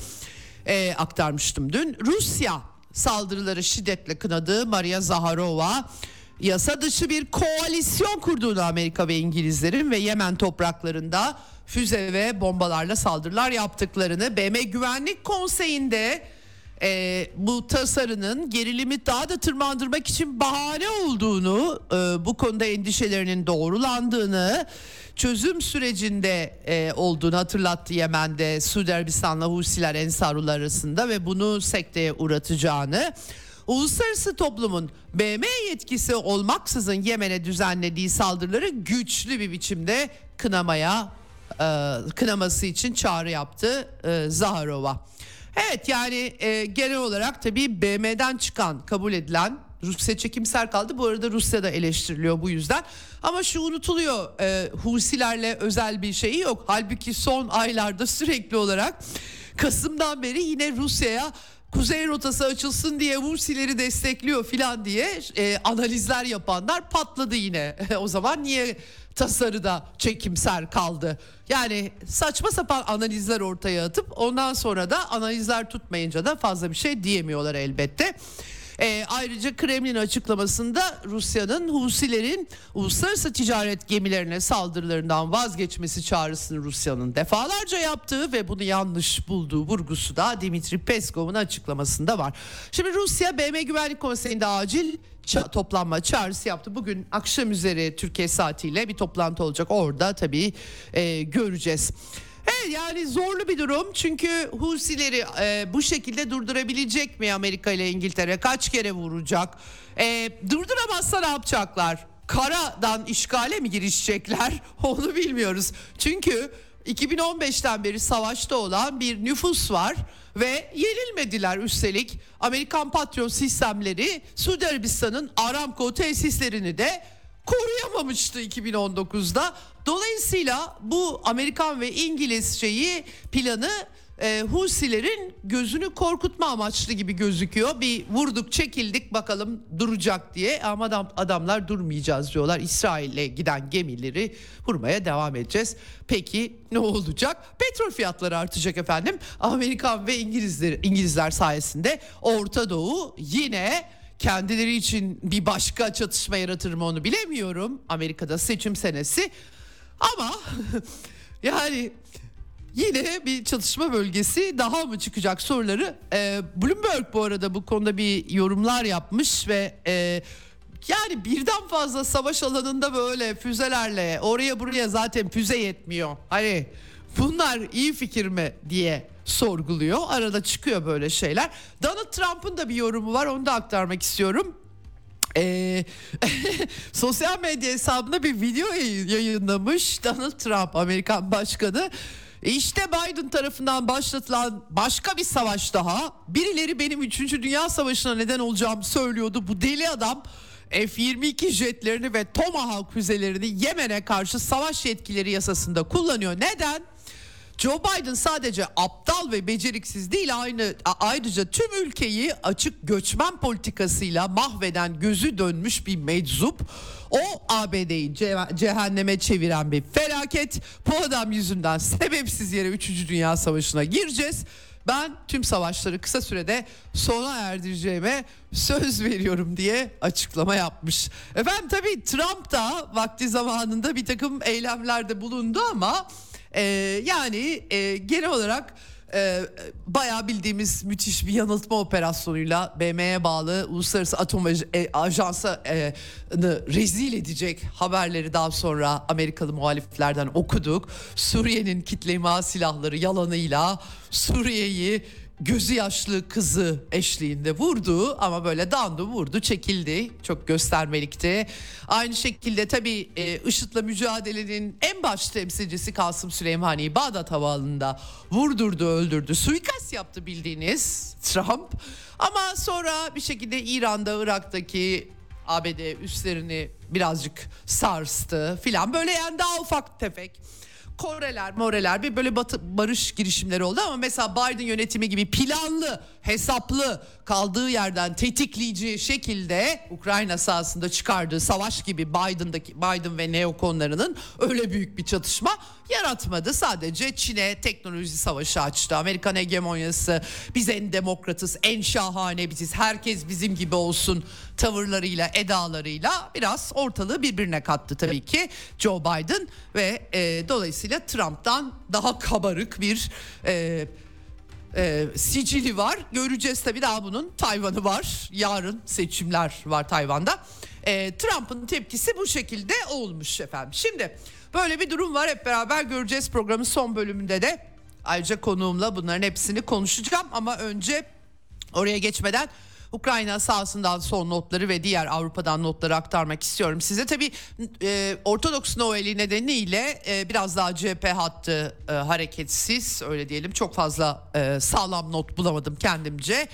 e, aktarmıştım dün. Rusya saldırıları şiddetle kınadı Maria Zaharova yasa dışı bir koalisyon kurduğunu Amerika ve İngilizlerin ve Yemen topraklarında füze ve bombalarla saldırılar yaptıklarını BM Güvenlik Konseyi'nde e, bu tasarının gerilimi daha da tırmandırmak için bahane olduğunu, e, bu konuda endişelerinin doğrulandığını, çözüm sürecinde e, olduğunu hatırlattı Yemen'de Suudi Arabistan'la Husiler Ensarullah arasında ve bunu sekteye uğratacağını. uluslararası toplumun BM yetkisi olmaksızın Yemen'e düzenlediği saldırıları güçlü bir biçimde kınamaya e, kınaması için çağrı yaptı e, Zaharova. Evet yani e, genel olarak tabii BM'den çıkan kabul edilen Rusya çekimser kaldı. Bu arada Rusya da eleştiriliyor bu yüzden. Ama şu unutuluyor e, Husilerle özel bir şeyi yok. Halbuki son aylarda sürekli olarak Kasım'dan beri yine Rusya'ya kuzey rotası açılsın diye Husileri destekliyor filan diye e, analizler yapanlar patladı yine. o zaman niye tasarıda çekimser kaldı? Yani saçma sapan analizler ortaya atıp ondan sonra da analizler tutmayınca da fazla bir şey diyemiyorlar elbette. E, ayrıca Kremlin açıklamasında Rusya'nın Husilerin uluslararası ticaret gemilerine saldırılarından vazgeçmesi çağrısını Rusya'nın defalarca yaptığı ve bunu yanlış bulduğu vurgusu da Dimitri Peskov'un açıklamasında var. Şimdi Rusya BM Güvenlik Konseyi'nde acil ça- toplanma çağrısı yaptı. Bugün akşam üzeri Türkiye saatiyle bir toplantı olacak. Orada tabii e, göreceğiz. Evet yani zorlu bir durum. Çünkü Husileri e, bu şekilde durdurabilecek mi Amerika ile İngiltere? Kaç kere vuracak? E, durduramazsa ne yapacaklar? Karadan işgale mi girişecekler? Onu bilmiyoruz. Çünkü 2015'ten beri savaşta olan bir nüfus var ve yenilmediler üstelik Amerikan patron sistemleri Suudi Arabistan'ın Aramco tesislerini de koruyamamıştı 2019'da. Dolayısıyla bu Amerikan ve İngiliz şeyi planı e, Husilerin gözünü korkutma amaçlı gibi gözüküyor. Bir vurduk çekildik bakalım duracak diye ama adam, adamlar durmayacağız diyorlar. İsrail'e giden gemileri vurmaya devam edeceğiz. Peki ne olacak? Petrol fiyatları artacak efendim. Amerikan ve İngilizler, İngilizler sayesinde Orta Doğu yine kendileri için bir başka çatışma yaratır mı onu bilemiyorum. Amerika'da seçim senesi ama yani yine bir çatışma bölgesi daha mı çıkacak soruları. Ee, Bloomberg bu arada bu konuda bir yorumlar yapmış ve e, yani birden fazla savaş alanında böyle füzelerle oraya buraya zaten füze yetmiyor. Hani bunlar iyi fikir mi diye sorguluyor. Arada çıkıyor böyle şeyler. Donald Trump'ın da bir yorumu var onu da aktarmak istiyorum. Ee, sosyal medya hesabında bir video yayın- yayınlamış Donald Trump Amerikan başkanı. İşte Biden tarafından başlatılan başka bir savaş daha. Birileri benim 3. Dünya Savaşı'na neden olacağımı söylüyordu. Bu deli adam F-22 jetlerini ve Tomahawk füzelerini Yemen'e karşı savaş yetkileri yasasında kullanıyor. Neden? Joe Biden sadece aptal ve beceriksiz değil aynı ayrıca tüm ülkeyi açık göçmen politikasıyla mahveden gözü dönmüş bir meczup. O ABD'yi ce- cehenneme çeviren bir felaket. Bu adam yüzünden sebepsiz yere 3. Dünya Savaşı'na gireceğiz. Ben tüm savaşları kısa sürede sona erdireceğime söz veriyorum diye açıklama yapmış. Efendim tabii Trump da vakti zamanında bir takım eylemlerde bulundu ama ee, yani e, genel olarak e, bayağı bildiğimiz müthiş bir yanıltma operasyonuyla BM'ye bağlı Uluslararası Atom e, Ajansı e, rezil edecek haberleri daha sonra Amerikalı muhaliflerden okuduk. Suriye'nin kitle imha silahları yalanıyla Suriye'yi gözü yaşlı kızı eşliğinde vurdu ama böyle dandı vurdu çekildi çok göstermelikti. Aynı şekilde tabii e, IŞİD'le mücadelenin en baş temsilcisi Kasım Süleymani'yi Bağdat Havaalanı'nda vurdurdu öldürdü suikast yaptı bildiğiniz Trump. Ama sonra bir şekilde İran'da Irak'taki ABD üslerini birazcık sarstı filan böyle yani daha ufak tefek Koreler, Moreler bir böyle batı, barış girişimleri oldu ama mesela Biden yönetimi gibi planlı, hesaplı kaldığı yerden tetikleyici şekilde Ukrayna sahasında çıkardığı savaş gibi Biden'daki Biden ve neokonlarının öyle büyük bir çatışma yaratmadı. Sadece Çin'e teknoloji savaşı açtı. Amerikan hegemonyası biz en demokratız, en şahane biziz. Herkes bizim gibi olsun tavırlarıyla, edalarıyla biraz ortalığı birbirine kattı tabii ki Joe Biden ve e, dolayısıyla Trump'tan daha kabarık bir e, e, sicili var. Göreceğiz tabii daha bunun Tayvan'ı var. Yarın seçimler var Tayvan'da. E, Trump'ın tepkisi bu şekilde olmuş efendim. Şimdi böyle bir durum var hep beraber göreceğiz programın son bölümünde de. Ayrıca konuğumla bunların hepsini konuşacağım ama önce oraya geçmeden Ukrayna sahasından son notları ve diğer Avrupa'dan notları aktarmak istiyorum size. Tabii e, Ortodoks Noel'i nedeniyle e, biraz daha cephe hattı e, hareketsiz öyle diyelim. Çok fazla e, sağlam not bulamadım kendimce.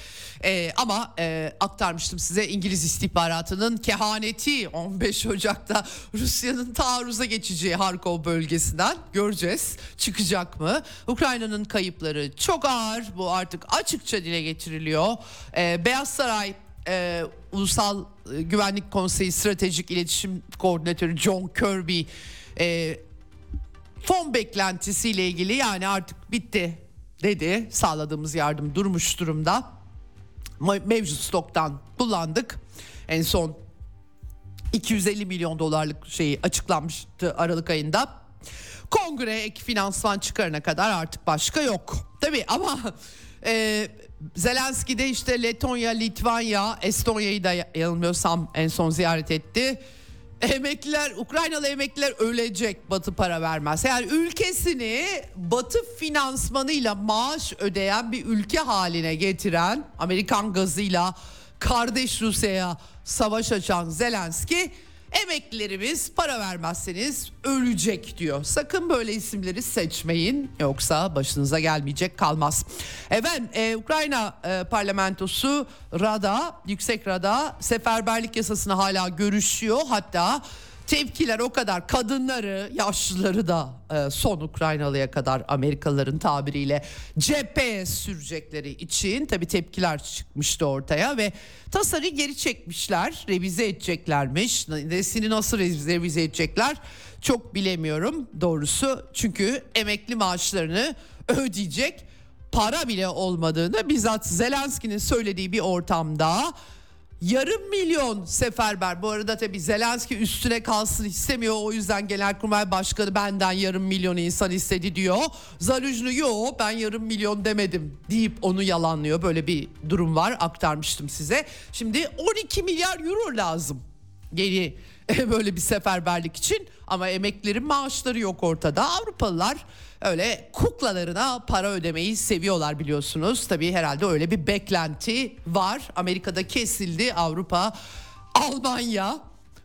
E, ama e, aktarmıştım size İngiliz istihbaratının kehaneti 15 Ocak'ta Rusya'nın taarruza geçeceği Harkov bölgesinden göreceğiz. Çıkacak mı? Ukrayna'nın kayıpları çok ağır. Bu artık açıkça dile getiriliyor. E, Beyaz Saray e, Ulusal Güvenlik Konseyi Stratejik İletişim Koordinatörü John Kirby e, fon beklentisiyle ilgili yani artık bitti dedi. Sağladığımız yardım durmuş durumda. Mevcut stoktan kullandık. En son 250 milyon dolarlık şeyi açıklanmıştı Aralık ayında. Kongre ek finansman çıkarana kadar artık başka yok. Tabii ama e, Zelenski de işte Letonya, Litvanya, Estonya'yı da yanılmıyorsam en son ziyaret etti. Emekliler, Ukraynalı emekliler ölecek Batı para vermez. Yani ülkesini Batı finansmanıyla maaş ödeyen bir ülke haline getiren Amerikan gazıyla kardeş Rusya'ya savaş açan Zelenski emeklilerimiz para vermezseniz ölecek diyor. Sakın böyle isimleri seçmeyin yoksa başınıza gelmeyecek kalmaz. Efendim e, Ukrayna e, parlamentosu Rada, Yüksek Rada seferberlik yasasını hala görüşüyor. Hatta tepkiler o kadar kadınları yaşlıları da e, son Ukraynalıya kadar Amerikalıların tabiriyle cepheye sürecekleri için tabi tepkiler çıkmıştı ortaya ve tasarıyı geri çekmişler revize edeceklermiş. Nesini nasıl revize edecekler? Çok bilemiyorum doğrusu. Çünkü emekli maaşlarını ödeyecek para bile olmadığını bizzat Zelenski'nin söylediği bir ortamda Yarım milyon seferber. Bu arada tabii Zelenski üstüne kalsın istemiyor. O yüzden Genelkurmay Başkanı benden yarım milyon insan istedi diyor. Zarujlu yo ben yarım milyon demedim deyip onu yalanlıyor. Böyle bir durum var aktarmıştım size. Şimdi 12 milyar euro lazım. Geri böyle bir seferberlik için ama emeklerin maaşları yok ortada. Avrupalılar öyle kuklalarına para ödemeyi seviyorlar biliyorsunuz. Tabii herhalde öyle bir beklenti var. Amerika'da kesildi Avrupa, Almanya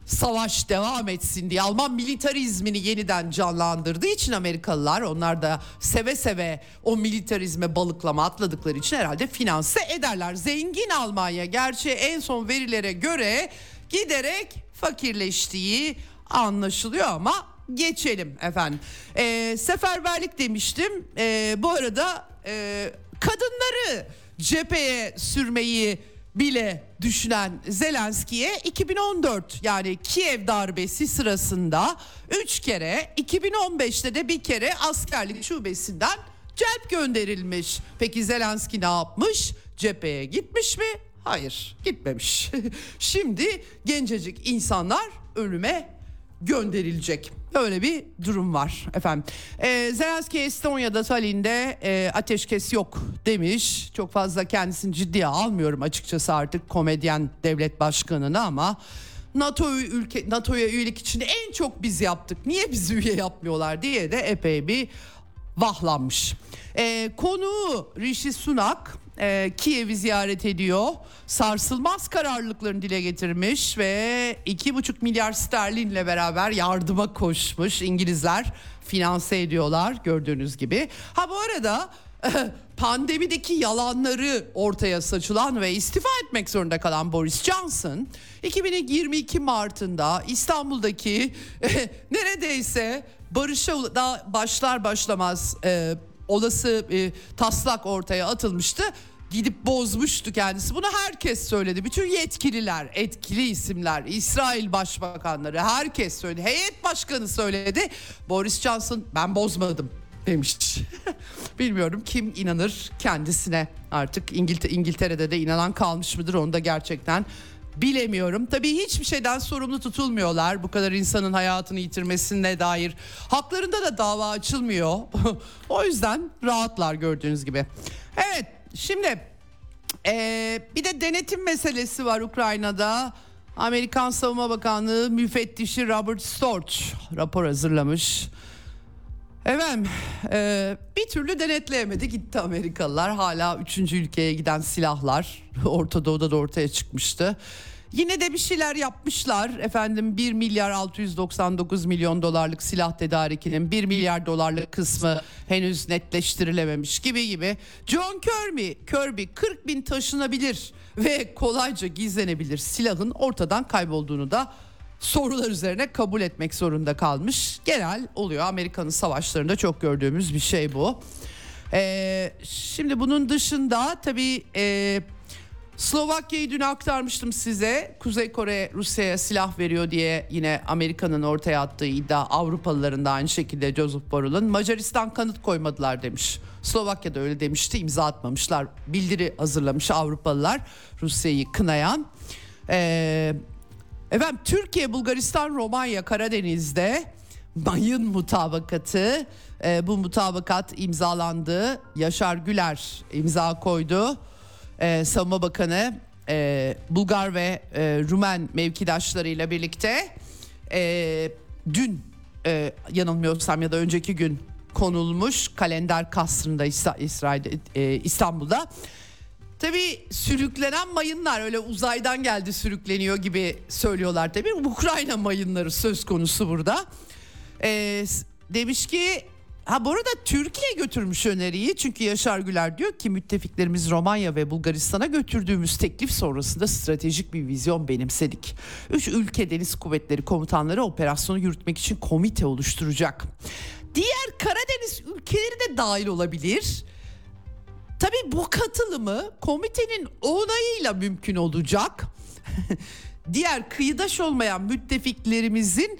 savaş devam etsin diye Alman militarizmini yeniden canlandırdığı için Amerikalılar onlar da seve seve o militarizme balıklama atladıkları için herhalde finanse ederler. Zengin Almanya gerçi en son verilere göre giderek fakirleştiği anlaşılıyor ama geçelim efendim. E, seferberlik demiştim. E, bu arada e, kadınları cepheye sürmeyi bile düşünen Zelenski'ye 2014 yani Kiev darbesi sırasında 3 kere 2015'te de bir kere askerlik şubesinden celp gönderilmiş. Peki Zelenski ne yapmış? Cepheye gitmiş mi? Hayır gitmemiş. Şimdi gencecik insanlar ölüme gönderilecek. Böyle bir durum var efendim. Ee, Zelenski Estonya'da Tallinn'de e, ateşkes yok demiş. Çok fazla kendisini ciddiye almıyorum açıkçası artık komedyen devlet başkanını ama NATO ülke NATO'ya üyelik için en çok biz yaptık. Niye bizi üye yapmıyorlar diye de epey bir vahlanmış. Ee, konu Rishi Sunak e, Kiev'i ziyaret ediyor. Sarsılmaz kararlılıklarını dile getirmiş ve 2,5 milyar sterlinle beraber yardıma koşmuş. İngilizler finanse ediyorlar gördüğünüz gibi. Ha bu arada pandemideki yalanları ortaya saçılan ve istifa etmek zorunda kalan Boris Johnson 2022 Mart'ında İstanbul'daki neredeyse barışa başlar başlamaz e, olası e, taslak ortaya atılmıştı gidip bozmuştu kendisi. Bunu herkes söyledi. Bütün yetkililer, etkili isimler, İsrail başbakanları herkes söyledi. Heyet başkanı söyledi. Boris Johnson ben bozmadım demiş. Bilmiyorum kim inanır kendisine artık İngiltere, İngiltere'de de inanan kalmış mıdır onu da gerçekten bilemiyorum. Tabii hiçbir şeyden sorumlu tutulmuyorlar. Bu kadar insanın hayatını yitirmesine dair haklarında da dava açılmıyor. o yüzden rahatlar gördüğünüz gibi. Evet Şimdi ee, bir de denetim meselesi var Ukrayna'da. Amerikan Savunma Bakanlığı müfettişi Robert Storch rapor hazırlamış. Efendim e, bir türlü denetleyemedi gitti Amerikalılar. Hala üçüncü ülkeye giden silahlar Orta Doğu'da da ortaya çıkmıştı. Yine de bir şeyler yapmışlar. Efendim 1 milyar 699 milyon dolarlık silah tedarikinin 1 milyar dolarlık kısmı henüz netleştirilememiş gibi gibi. John Kirby, Kirby 40 bin taşınabilir ve kolayca gizlenebilir silahın ortadan kaybolduğunu da sorular üzerine kabul etmek zorunda kalmış. Genel oluyor Amerika'nın savaşlarında çok gördüğümüz bir şey bu. Ee, şimdi bunun dışında tabii e, Slovakya'yı dün aktarmıştım size. Kuzey Kore Rusya'ya silah veriyor diye yine Amerika'nın ortaya attığı iddia Avrupalıların da aynı şekilde Joseph Borrell'ın Macaristan kanıt koymadılar demiş. Slovakya'da öyle demişti imza atmamışlar. Bildiri hazırlamış Avrupalılar Rusya'yı kınayan. Ee, efendim Türkiye, Bulgaristan, Romanya, Karadeniz'de mayın mutabakatı e, bu mutabakat imzalandı. Yaşar Güler imza koydu e, Savunma Bakanı e, Bulgar ve e, Rumen mevkidaşlarıyla birlikte e, dün e, yanılmıyorsam ya da önceki gün konulmuş kalender kasrında İsrail e, İstanbul'da. Tabii sürüklenen mayınlar öyle uzaydan geldi sürükleniyor gibi söylüyorlar tabii. Ukrayna mayınları söz konusu burada. E, demiş ki Ha bu arada Türkiye götürmüş öneriyi çünkü Yaşar Güler diyor ki müttefiklerimiz Romanya ve Bulgaristan'a götürdüğümüz teklif sonrasında stratejik bir vizyon benimsedik. Üç ülke deniz kuvvetleri komutanları operasyonu yürütmek için komite oluşturacak. Diğer Karadeniz ülkeleri de dahil olabilir. Tabii bu katılımı komitenin onayıyla mümkün olacak. Diğer kıyıdaş olmayan müttefiklerimizin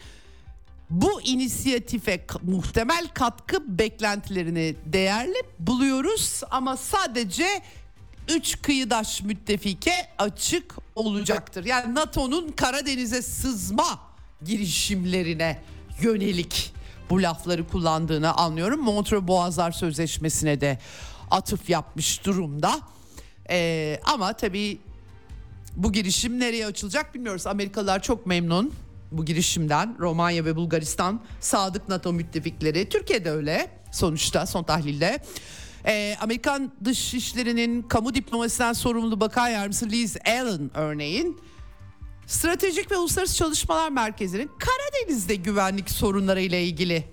bu inisiyatife muhtemel katkı beklentilerini değerli buluyoruz ama sadece üç kıyıdaş müttefike açık olacaktır. Yani NATO'nun Karadeniz'e sızma girişimlerine yönelik bu lafları kullandığını anlıyorum. Montreux Boğazlar Sözleşmesi'ne de atıf yapmış durumda. Ee, ama tabii bu girişim nereye açılacak bilmiyoruz. Amerikalılar çok memnun bu girişimden Romanya ve Bulgaristan sadık NATO müttefikleri. Türkiye'de öyle sonuçta son tahlilde. Ee, Amerikan Dışişleri'nin kamu diplomasisinden sorumlu bakan yardımcısı Liz Allen örneğin Stratejik ve Uluslararası Çalışmalar Merkezi'nin Karadeniz'de güvenlik sorunları ile ilgili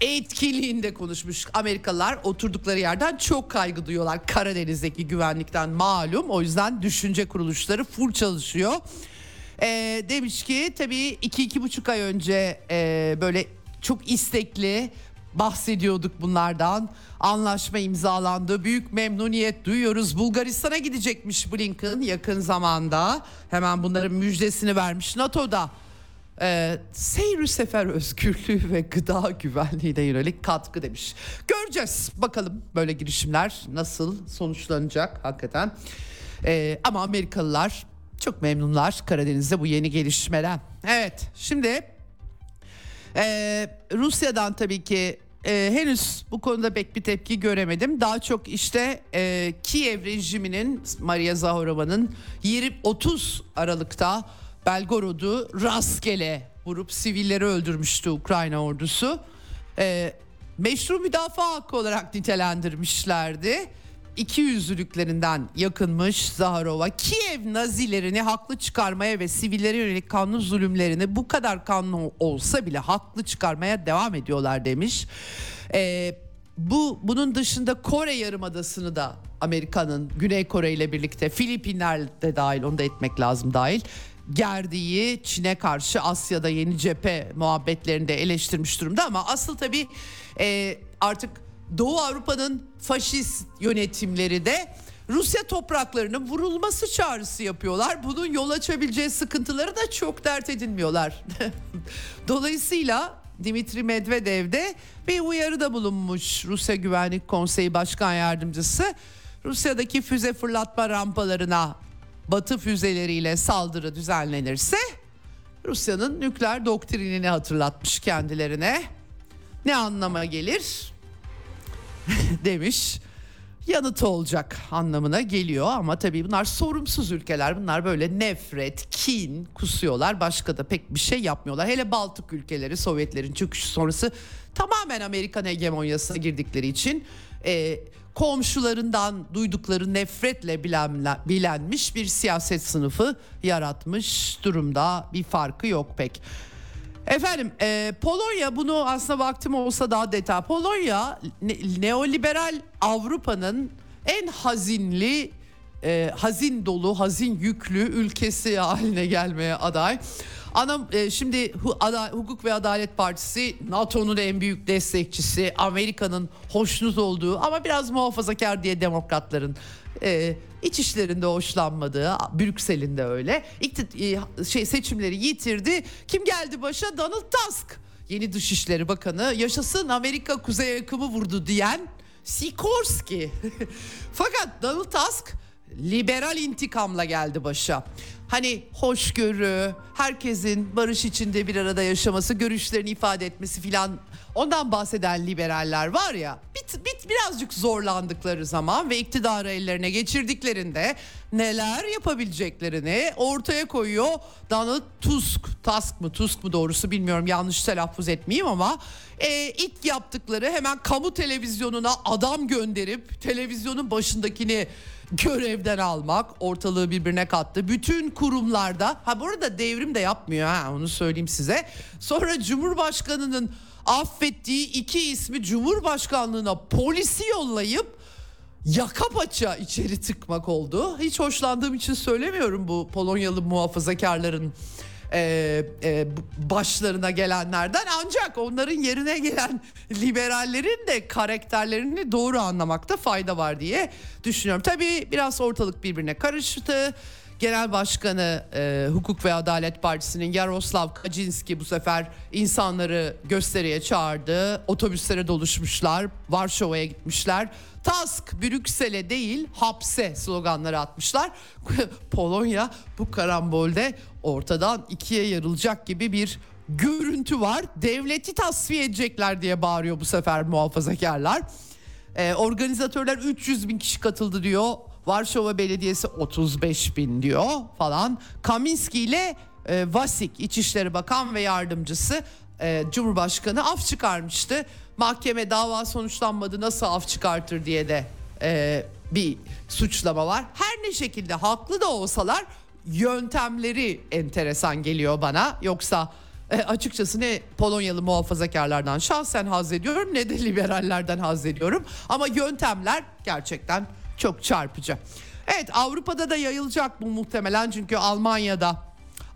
etkinliğinde konuşmuş. Amerikalılar oturdukları yerden çok kaygı duyuyorlar Karadeniz'deki güvenlikten malum. O yüzden düşünce kuruluşları full çalışıyor. E, demiş ki tabii iki iki buçuk ay önce e, böyle çok istekli bahsediyorduk bunlardan. Anlaşma imzalandı. Büyük memnuniyet duyuyoruz. Bulgaristan'a gidecekmiş Blinken yakın zamanda. Hemen bunların müjdesini vermiş NATO'da. E, seyri sefer özgürlüğü ve gıda güvenliğine yönelik katkı demiş. Göreceğiz bakalım böyle girişimler nasıl sonuçlanacak hakikaten. E, ama Amerikalılar çok memnunlar Karadeniz'de bu yeni gelişmeden. Evet şimdi e, Rusya'dan tabii ki e, henüz bu konuda pek bir tepki göremedim. Daha çok işte e, Kiev rejiminin Maria Zaharova'nın 20-30 Aralık'ta Belgorod'u rastgele vurup sivilleri öldürmüştü Ukrayna ordusu. E, meşru müdafaa hakkı olarak nitelendirmişlerdi iki yüzlülüklerinden yakınmış Zaharova. Kiev Nazilerini haklı çıkarmaya ve sivillere yönelik kanlı zulümlerini bu kadar kanlı olsa bile haklı çıkarmaya devam ediyorlar demiş. Ee, bu bunun dışında Kore Yarımadası'nı da Amerika'nın Güney Kore ile birlikte Filipinler de dahil onu da etmek lazım dahil gerdiği Çin'e karşı Asya'da yeni cephe muhabbetlerinde eleştirmiş durumda ama asıl tabii e, artık Doğu Avrupa'nın faşist yönetimleri de Rusya topraklarının vurulması çağrısı yapıyorlar. Bunun yol açabileceği sıkıntıları da çok dert edinmiyorlar. Dolayısıyla Dimitri Medvedev de bir uyarıda bulunmuş Rusya Güvenlik Konseyi Başkan Yardımcısı. Rusya'daki füze fırlatma rampalarına batı füzeleriyle saldırı düzenlenirse Rusya'nın nükleer doktrinini hatırlatmış kendilerine. Ne anlama gelir? demiş. yanıtı olacak anlamına geliyor ama tabii bunlar sorumsuz ülkeler. Bunlar böyle nefret, kin kusuyorlar. Başka da pek bir şey yapmıyorlar. Hele Baltık ülkeleri Sovyetlerin çöküşü sonrası tamamen Amerikan hegemonyasına girdikleri için e, komşularından duydukları nefretle bilenmiş bir siyaset sınıfı yaratmış durumda. Bir farkı yok pek. Efendim e, Polonya bunu aslında vaktim olsa daha detay. Polonya ne, neoliberal Avrupa'nın en hazinli, e, hazin dolu, hazin yüklü ülkesi haline gelmeye aday. Ana, e, şimdi Hukuk ve Adalet Partisi NATO'nun en büyük destekçisi, Amerika'nın hoşnut olduğu ama biraz muhafazakar diye demokratların e, iç işlerinde hoşlanmadığı, Brüksel'in de öyle. İktit, e, şey seçimleri yitirdi. Kim geldi başa? Donald Tusk. Yeni Dışişleri Bakanı. Yaşasın Amerika kuzey akımı vurdu diyen Sikorski. Fakat Donald Tusk liberal intikamla geldi başa. Hani hoşgörü, herkesin barış içinde bir arada yaşaması, görüşlerini ifade etmesi filan ondan bahseden liberaller var ya bit, bit birazcık zorlandıkları zaman ve iktidarı ellerine geçirdiklerinde neler yapabileceklerini ortaya koyuyor Donald Tusk. Tusk mı Tusk mu doğrusu bilmiyorum yanlış telaffuz etmeyeyim ama e, ilk yaptıkları hemen kamu televizyonuna adam gönderip televizyonun başındakini görevden almak ortalığı birbirine kattı. Bütün kurumlarda ha burada devrim de yapmıyor ha onu söyleyeyim size. Sonra Cumhurbaşkanı'nın affettiği iki ismi Cumhurbaşkanlığına polisi yollayıp yaka paça içeri tıkmak oldu. Hiç hoşlandığım için söylemiyorum bu Polonyalı muhafazakarların e, e, başlarına gelenlerden ancak onların yerine gelen liberallerin de karakterlerini doğru anlamakta fayda var diye düşünüyorum. Tabii biraz ortalık birbirine karıştı. Genel Başkanı e, Hukuk ve Adalet Partisi'nin Yaroslav Kaczynski bu sefer insanları gösteriye çağırdı. Otobüslere doluşmuşlar, Varşova'ya gitmişler. Task Brüksel'e değil hapse sloganları atmışlar. Polonya bu karambolde ortadan ikiye yarılacak gibi bir görüntü var. Devleti tasfiye edecekler diye bağırıyor bu sefer muhafazakarlar. Ee, organizatörler 300 bin kişi katıldı diyor. Varşova Belediyesi 35 bin diyor falan. Kaminski ile e, Vasik İçişleri Bakan ve Yardımcısı e, Cumhurbaşkanı af çıkarmıştı. Mahkeme dava sonuçlanmadı nasıl af çıkartır diye de e, bir suçlama var. Her ne şekilde haklı da olsalar yöntemleri enteresan geliyor bana. Yoksa e, açıkçası ne Polonyalı muhafazakarlardan şahsen haz ediyorum ne de liberallerden haz ediyorum. Ama yöntemler gerçekten çok çarpıcı. Evet Avrupa'da da yayılacak bu muhtemelen çünkü Almanya'da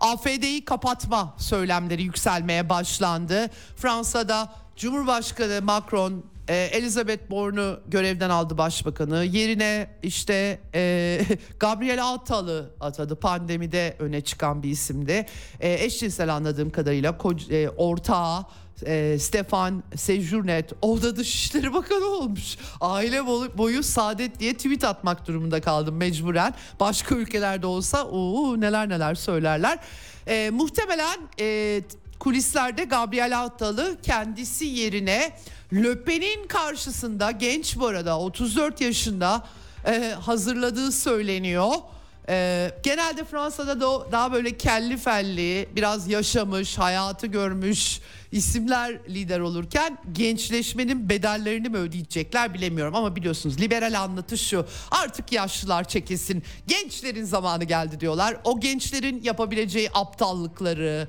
AFD'yi kapatma söylemleri yükselmeye başlandı. Fransa'da Cumhurbaşkanı Macron e, Elizabeth Borne'u görevden aldı başbakanı. Yerine işte e, Gabriel Attal'ı atadı. Pandemide öne çıkan bir isimdi. E, eşcinsel anladığım kadarıyla e, ortağı e, Stefan Sejournet o da Dışişleri Bakanı olmuş. Aile boyu saadet diye tweet atmak durumunda kaldım mecburen. Başka ülkelerde olsa o neler neler söylerler. E, muhtemelen e, kulislerde Gabriel Attal'ı kendisi yerine Löpen'in karşısında genç bu arada 34 yaşında e, hazırladığı söyleniyor. Ee, genelde Fransa'da da daha böyle kelli felli, biraz yaşamış, hayatı görmüş isimler lider olurken gençleşmenin bedellerini mi ödeyecekler bilemiyorum. Ama biliyorsunuz liberal anlatış şu artık yaşlılar çekilsin, gençlerin zamanı geldi diyorlar. O gençlerin yapabileceği aptallıkları,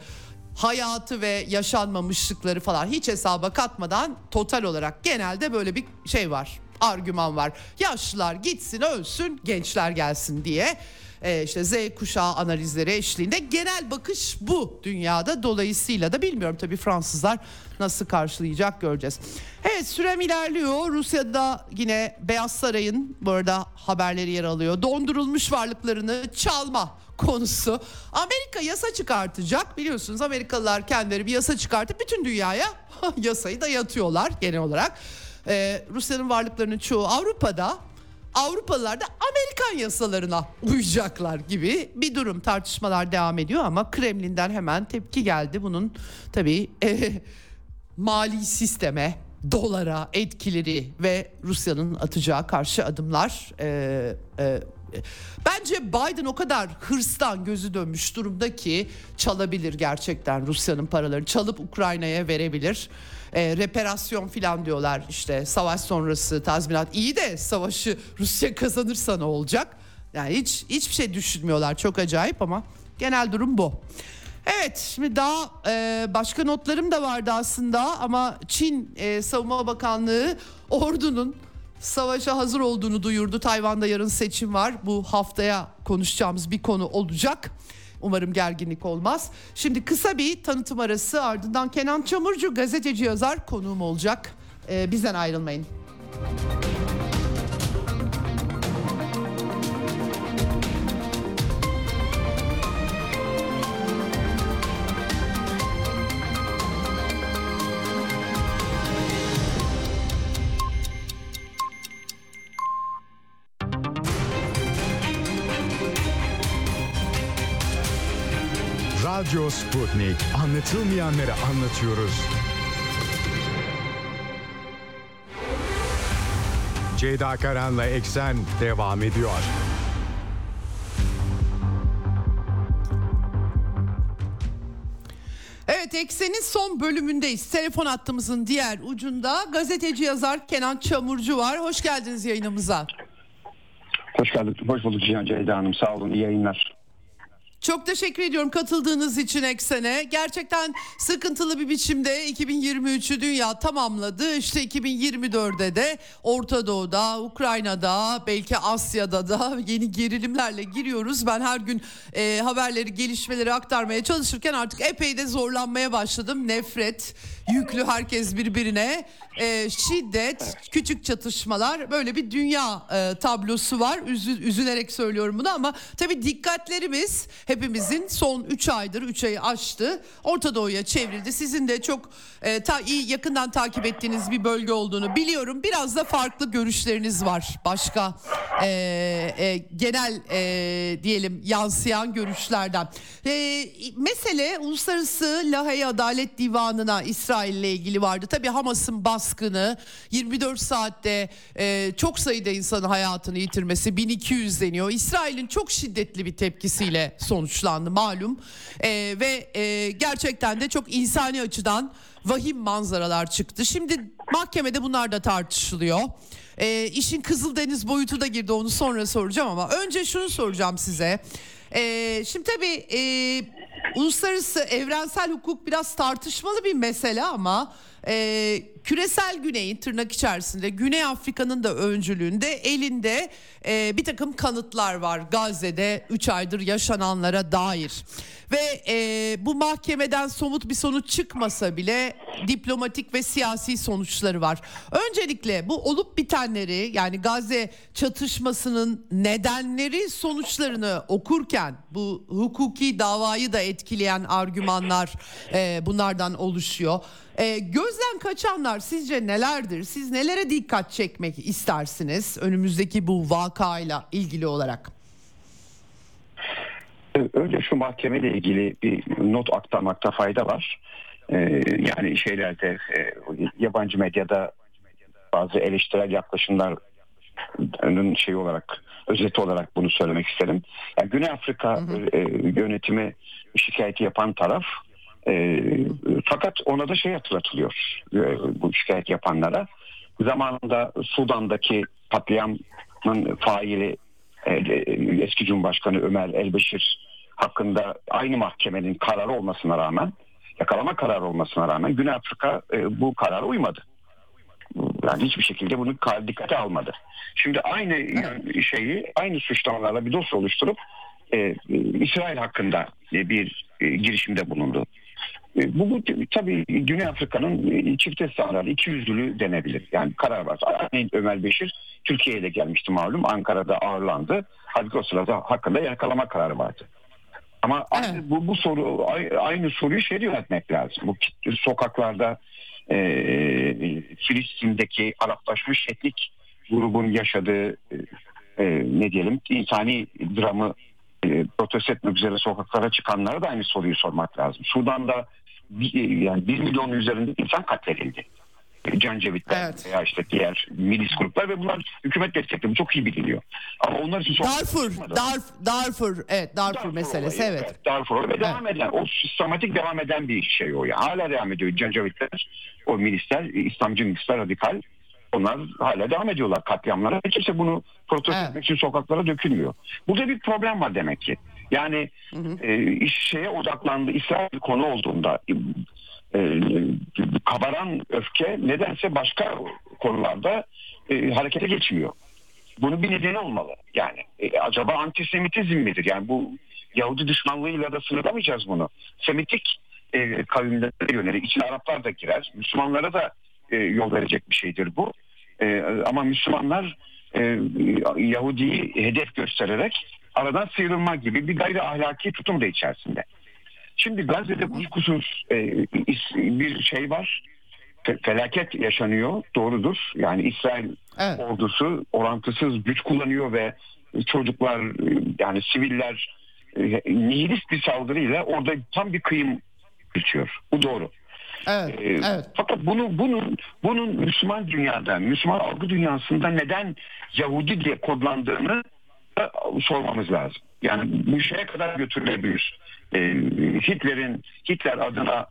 hayatı ve yaşanmamışlıkları falan hiç hesaba katmadan total olarak genelde böyle bir şey var argüman var. Yaşlılar gitsin ölsün gençler gelsin diye e, işte Z kuşağı analizleri eşliğinde genel bakış bu dünyada. Dolayısıyla da bilmiyorum tabii Fransızlar nasıl karşılayacak göreceğiz. Evet sürem ilerliyor. Rusya'da yine Beyaz Saray'ın bu arada haberleri yer alıyor. Dondurulmuş varlıklarını çalma konusu. Amerika yasa çıkartacak. Biliyorsunuz Amerikalılar kendileri bir yasa çıkartıp bütün dünyaya yasayı dayatıyorlar genel olarak. Ee, Rusya'nın varlıklarının çoğu Avrupa'da Avrupalılar da Amerikan yasalarına uyacaklar gibi bir durum tartışmalar devam ediyor ama Kremlin'den hemen tepki geldi bunun tabii e, mali sisteme dolara etkileri ve Rusya'nın atacağı karşı adımlar. E, e, bence Biden o kadar hırstan gözü dönmüş durumda ki çalabilir gerçekten Rusya'nın paralarını çalıp Ukrayna'ya verebilir. E, reparasyon filan diyorlar işte savaş sonrası tazminat iyi de savaşı Rusya kazanırsa ne olacak? Yani hiç hiçbir şey düşünmüyorlar çok acayip ama genel durum bu. Evet şimdi daha e, başka notlarım da vardı aslında ama Çin e, Savunma Bakanlığı ordunun savaşa hazır olduğunu duyurdu. Tayvan'da yarın seçim var. Bu haftaya konuşacağımız bir konu olacak. Umarım gerginlik olmaz. Şimdi kısa bir tanıtım arası ardından Kenan Çamurcu gazeteci yazar konuğum olacak. E, bizden ayrılmayın. Radyo Sputnik. Anlatılmayanları anlatıyoruz. Ceyda Karan'la Eksen devam ediyor. Evet Eksen'in son bölümündeyiz. Telefon hattımızın diğer ucunda gazeteci yazar Kenan Çamurcu var. Hoş geldiniz yayınımıza. Hoş geldin. Hoş bulduk Cihan Ceyda Hanım. Sağ olun. İyi yayınlar. Çok teşekkür ediyorum katıldığınız için Eksen'e. Gerçekten sıkıntılı bir biçimde 2023'ü dünya tamamladı. İşte 2024'de de Orta Doğu'da, Ukrayna'da, belki Asya'da da yeni gerilimlerle giriyoruz. Ben her gün e, haberleri, gelişmeleri aktarmaya çalışırken artık epey de zorlanmaya başladım. Nefret, yüklü herkes birbirine, e, şiddet, küçük çatışmalar böyle bir dünya e, tablosu var. Üzü, üzülerek söylüyorum bunu ama tabii dikkatlerimiz hepimizin son 3 aydır 3 ayı aştı. Orta Doğu'ya çevrildi. Sizin de çok e, ta, iyi yakından takip ettiğiniz bir bölge olduğunu biliyorum. Biraz da farklı görüşleriniz var. Başka e, e, genel e, diyelim yansıyan görüşlerden. E, mesele Uluslararası Lahey Adalet Divanı'na İsrail ile ilgili vardı. Tabii Hamas'ın baskını 24 saatte e, çok sayıda insanın hayatını yitirmesi 1200 deniyor. İsrail'in çok şiddetli bir tepkisiyle sonuçlandı malum e, ve e, gerçekten de çok insani açıdan vahim manzaralar çıktı. Şimdi mahkemede bunlar da tartışılıyor. E, işin Kızıldeniz boyutu da girdi onu sonra soracağım ama önce şunu soracağım size. E, şimdi tabii e, uluslararası evrensel hukuk biraz tartışmalı bir mesele ama e, küresel güneyin tırnak içerisinde Güney Afrika'nın da öncülüğünde elinde e, bir takım kanıtlar var Gazze'de 3 aydır yaşananlara dair. Ve e, bu mahkemeden somut bir sonuç çıkmasa bile diplomatik ve siyasi sonuçları var. Öncelikle bu olup bitenleri yani Gazze çatışmasının nedenleri sonuçlarını okurken bu hukuki davayı da etkileyen argümanlar e, bunlardan oluşuyor. E, gözden kaçanlar sizce nelerdir? Siz nelere dikkat çekmek istersiniz önümüzdeki bu vakayla ilgili olarak? Önce şu mahkemeyle ilgili bir not aktarmakta fayda var. Ee, yani şeylerde e, yabancı medyada bazı eleştirel yaklaşımların şey olarak özeti olarak bunu söylemek isterim. Yani Güney Afrika hı hı. E, yönetimi şikayeti yapan taraf e, fakat ona da şey hatırlatılıyor e, bu şikayet yapanlara. Zamanında Sudan'daki patlayanın faili e, eski Cumhurbaşkanı Ömer Elbeşir hakkında aynı mahkemenin kararı olmasına rağmen yakalama kararı olmasına rağmen Güney Afrika e, bu karara uymadı. Yani hiçbir şekilde bunu dikkate almadı. Şimdi aynı şeyi aynı suçlamalarla bir dosya oluşturup e, İsrail hakkında e, bir e, girişimde bulundu. E, bu, bu tabii Güney Afrika'nın e, çifte standartı, iki yüzlülüğü denebilir. Yani karar var. Örneğin Ömer Beşir Türkiye'ye de gelmişti malum. Ankara'da ağırlandı. Halbuki o sırada hakkında yakalama kararı vardı. Ama evet. aynı, bu, bu soru aynı soruyu şey yönetmek lazım. Bu sokaklarda e, Filistin'deki Araplaşmış etnik grubun yaşadığı e, e, ne diyelim insani dramı e, protesto etmek üzere sokaklara çıkanlara da aynı soruyu sormak lazım. Sudan'da yani 1 milyon üzerinde insan katledildi. Cancevitler Evet. veya işte diğer milis gruplar ve bunlar hükümet destekli. Bu çok iyi biliniyor. Ama onlar için çok Darfur, Darf, Darfur, evet Darfur, Darfur meselesi olayı, evet. Darfur olayı ve devam eden o sistematik devam eden bir şey o. Yani hala devam ediyor. Cancavitler, o milisler, İslamcı milisler, radikal onlar hala devam ediyorlar katliamlara. Kimse bunu protesto Evet. etmek için sokaklara dökülmüyor. Burada bir problem var demek ki. Yani e, iş şeye odaklandı. İsrail bir konu olduğunda e, kabaran öfke nedense başka konularda e, harekete geçmiyor. Bunun bir nedeni olmalı. Yani e, acaba antisemitizm midir? Yani bu Yahudi düşmanlığıyla da sınırlamayacağız bunu. Semitik e, kavimlere yönelik, içine Araplar da girer. Müslümanlara da e, yol verecek bir şeydir bu. E, ama Müslümanlar e, Yahudi'yi hedef göstererek aradan sıyrılma gibi bir gayri ahlaki tutum da içerisinde. Şimdi Gazze'de kuşkusuz e, bir şey var. Fe- Felaket yaşanıyor. Doğrudur. Yani İsrail Evet. ordusu orantısız güç kullanıyor ve çocuklar e, yani siviller e, nihilist bir saldırıyla orada tam bir kıyım geçiyor. Bu doğru. Evet, Ee, evet. Fakat bunu bunun bunun Müslüman dünyada, Müslüman algı dünyasında neden Yahudi diye kodlandığını sormamız lazım. Yani bu şeye kadar götürülebilir. Ee, Hitler'in Hitler adına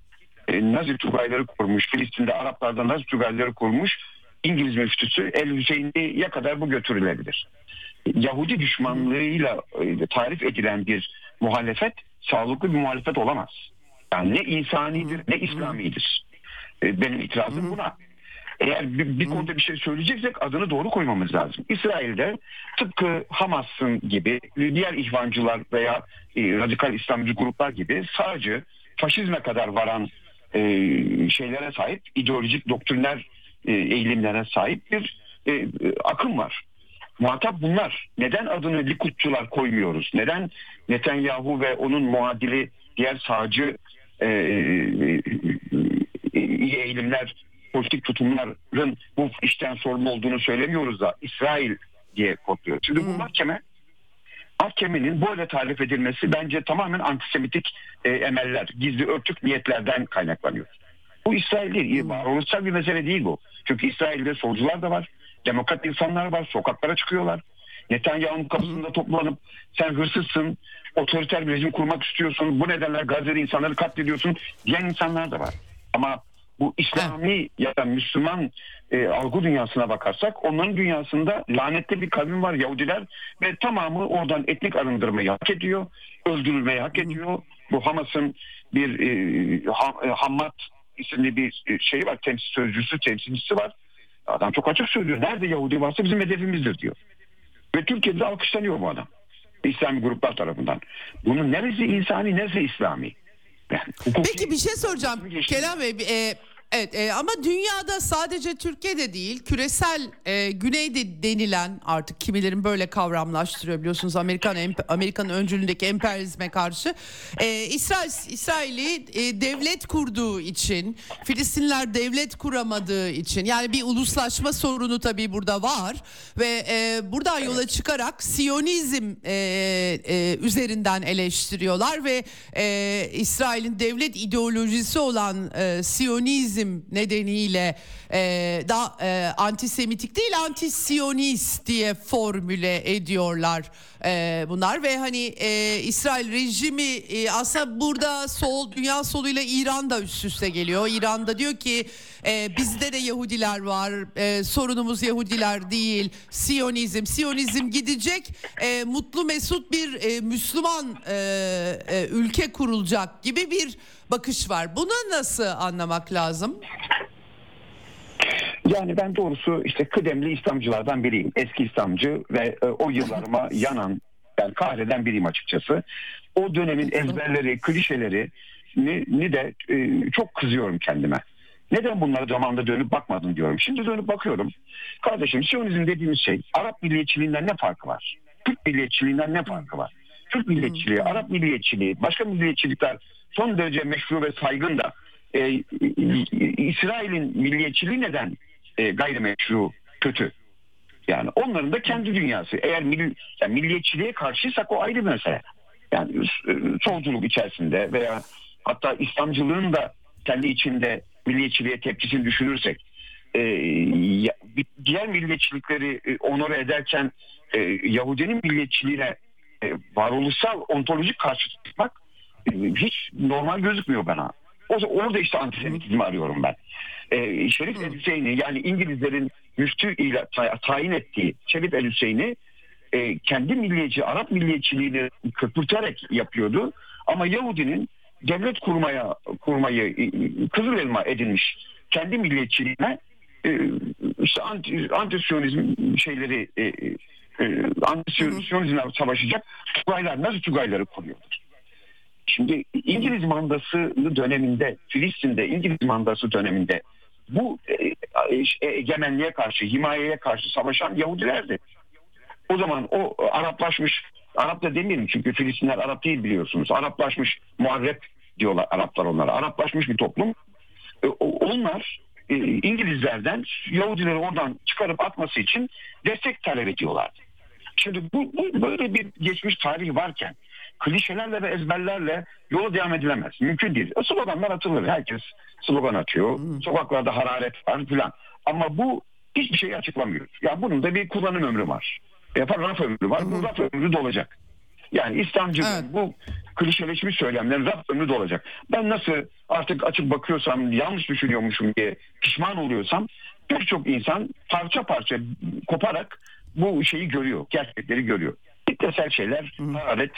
e, Nazi tugayları kurmuş, Filistin'de Araplardan Nazi tugayları kurmuş İngiliz müftüsü El Hüseyinli'ye kadar bu götürülebilir. Yahudi düşmanlığıyla e, tarif edilen bir muhalefet sağlıklı bir muhalefet olamaz. Yani ne insanidir ne İslamidir. E, Benim itirazım buna. Eğer bir, bir konuda bir şey söyleyeceksek adını doğru koymamız lazım. İsrail'de tıpkı Hamas'ın gibi diğer ihvancılar veya e, radikal İslamcı gruplar gibi sadece faşizme kadar varan e, şeylere sahip ideolojik doktrinler e, eğilimlere sahip bir e, e, akım var. Muhatap bunlar. Neden adını Likudçular koymuyoruz? Neden Netanyahu ve onun muadili diğer sağcı e, e, e, iyi eğilimler, politik tutumların bu işten sorumlu olduğunu söylemiyoruz da İsrail diye kodluyor. Şimdi bu mahkeme mahkemenin böyle tarif edilmesi bence tamamen antisemitik e, emeller, gizli örtük niyetlerden kaynaklanıyor. Bu İsrail değil, varoluşsal bir mesele değil bu. Çünkü İsrail'de solcular da var, demokrat insanlar var, sokaklara çıkıyorlar. Netanyahu'nun kapısında toplanıp sen hırsızsın, otoriter bir rejim kurmak istiyorsun, bu nedenle Gazze'de insanları katlediyorsun diyen insanlar da var. Ama bu İslami ya da Müslüman e, algı dünyasına bakarsak onların dünyasında lanetli bir kavim var Yahudiler ve tamamı oradan etnik arındırmayı hak ediyor, öldürülmeyi hak ediyor. Bu Hamas'ın bir e, ha, e, Hammad isimli bir şey var, temsil sözcüsü, temsilcisi var. Adam çok açık söylüyor. Nerede Yahudi varsa bizim hedefimizdir diyor. Ve Türkiye'de alkışlanıyor bu adam. İslami gruplar tarafından. Bunun neresi insani, neresi İslami? Yani Peki bir şey soracağım. Kenan Bey e, evet e, ama dünyada sadece Türkiye'de değil küresel e, güneyde denilen artık kimilerin böyle kavramlaştırıyor biliyorsunuz Amerikan Amerika'nın öncülüğündeki emperyalizme karşı e, İsrail İsrail'i e, devlet kurduğu için Filistinler devlet kuramadığı için yani bir uluslaşma sorunu tabii burada var ve e, buradan yola çıkarak Siyonizm e, e, üzerinden eleştiriyorlar ve e, İsrail'in devlet ideolojisi olan e, Siyonizm nedeniyle e, daha e, antisemitik değil antisiyonist diye formüle ediyorlar e, bunlar ve hani e, İsrail rejimi e, aslında burada sol dünya soluyla İran da üst üste geliyor. İran'da diyor ki e, bizde de Yahudiler var e, sorunumuz Yahudiler değil Siyonizm Siyonizm gidecek e, mutlu mesut bir e, Müslüman e, e, ülke kurulacak gibi bir bakış var. Bunu nasıl anlamak lazım? Yani ben doğrusu işte kıdemli İslamcılardan biriyim. Eski İslamcı ve e, o yıllarıma yanan, yani kahreden biriyim açıkçası. O dönemin ezberleri, klişeleri ni, ni de e, çok kızıyorum kendime. Neden bunlara zamanında dönüp bakmadım diyorum. Şimdi dönüp bakıyorum. Kardeşim Siyonizm dediğimiz şey Arap milliyetçiliğinden ne farkı var? Türk milliyetçiliğinden ne farkı var? Türk milliyetçiliği, Arap milliyetçiliği, başka milliyetçilikler son derece meşru ve saygın da e, İsrail'in milliyetçiliği neden e, gayrimeşru kötü? Yani onların da kendi dünyası. Eğer milli, yani milliyetçiliğe karşıysak o ayrı bir mesele. Yani e, solculuk içerisinde veya hatta İslamcılığın da kendi içinde milliyetçiliğe tepkisini düşünürsek e, ya- diğer milliyetçilikleri e, onore ederken e, Yahudinin milliyetçiliğine e, varoluşsal ontolojik karşı tutmak e, hiç normal gözükmüyor bana. O, orada işte antisemitizmi arıyorum ben. E, Şerif El Hüseyin'i yani İngilizlerin müftü ile tay- tayin ettiği Şerif El Hüseyin'i e, kendi milliyetçi, Arap milliyetçiliğini köpürterek yapıyordu. Ama Yahudinin devlet kurmaya kurmayı kızıl elma edinmiş kendi milliyetçiliğine e, işte anti, antisyonizm şeyleri e, e, antisyonizmle savaşacak Tugaylar nasıl Tugayları kuruyorlar? Şimdi İngiliz mandası döneminde Filistin'de İngiliz mandası döneminde bu e, e, egemenliğe karşı, himayeye karşı savaşan Yahudilerdi. O zaman o Araplaşmış, Arap da demeyelim çünkü Filistinler Arap değil biliyorsunuz. Araplaşmış muharrep diyorlar Araplar onlara. Araplaşmış bir toplum. E, Onlar e, İngilizlerden Yahudileri oradan çıkarıp atması için destek talep ediyorlardı. Şimdi bu, bu böyle bir geçmiş tarihi varken klişelerle ve ezberlerle yola devam edilemez. Mümkün değil. E, sloganlar atılır. Herkes slogan atıyor. Sokaklarda hararet var filan. Ama bu hiçbir şeyi açıklamıyor. Ya bunun da bir kullanım ömrü var. Yapar raf ömrü var. Bu raf ömrü dolacak. Yani İslamcı Evet. bu klişeleşmiş söylemlerin raf ömrü dolacak. Ben nasıl artık açıp bakıyorsam yanlış düşünüyormuşum diye pişman oluyorsam birçok insan parça parça koparak bu şeyi görüyor. Gerçekleri görüyor. Kitlesel şeyler hararet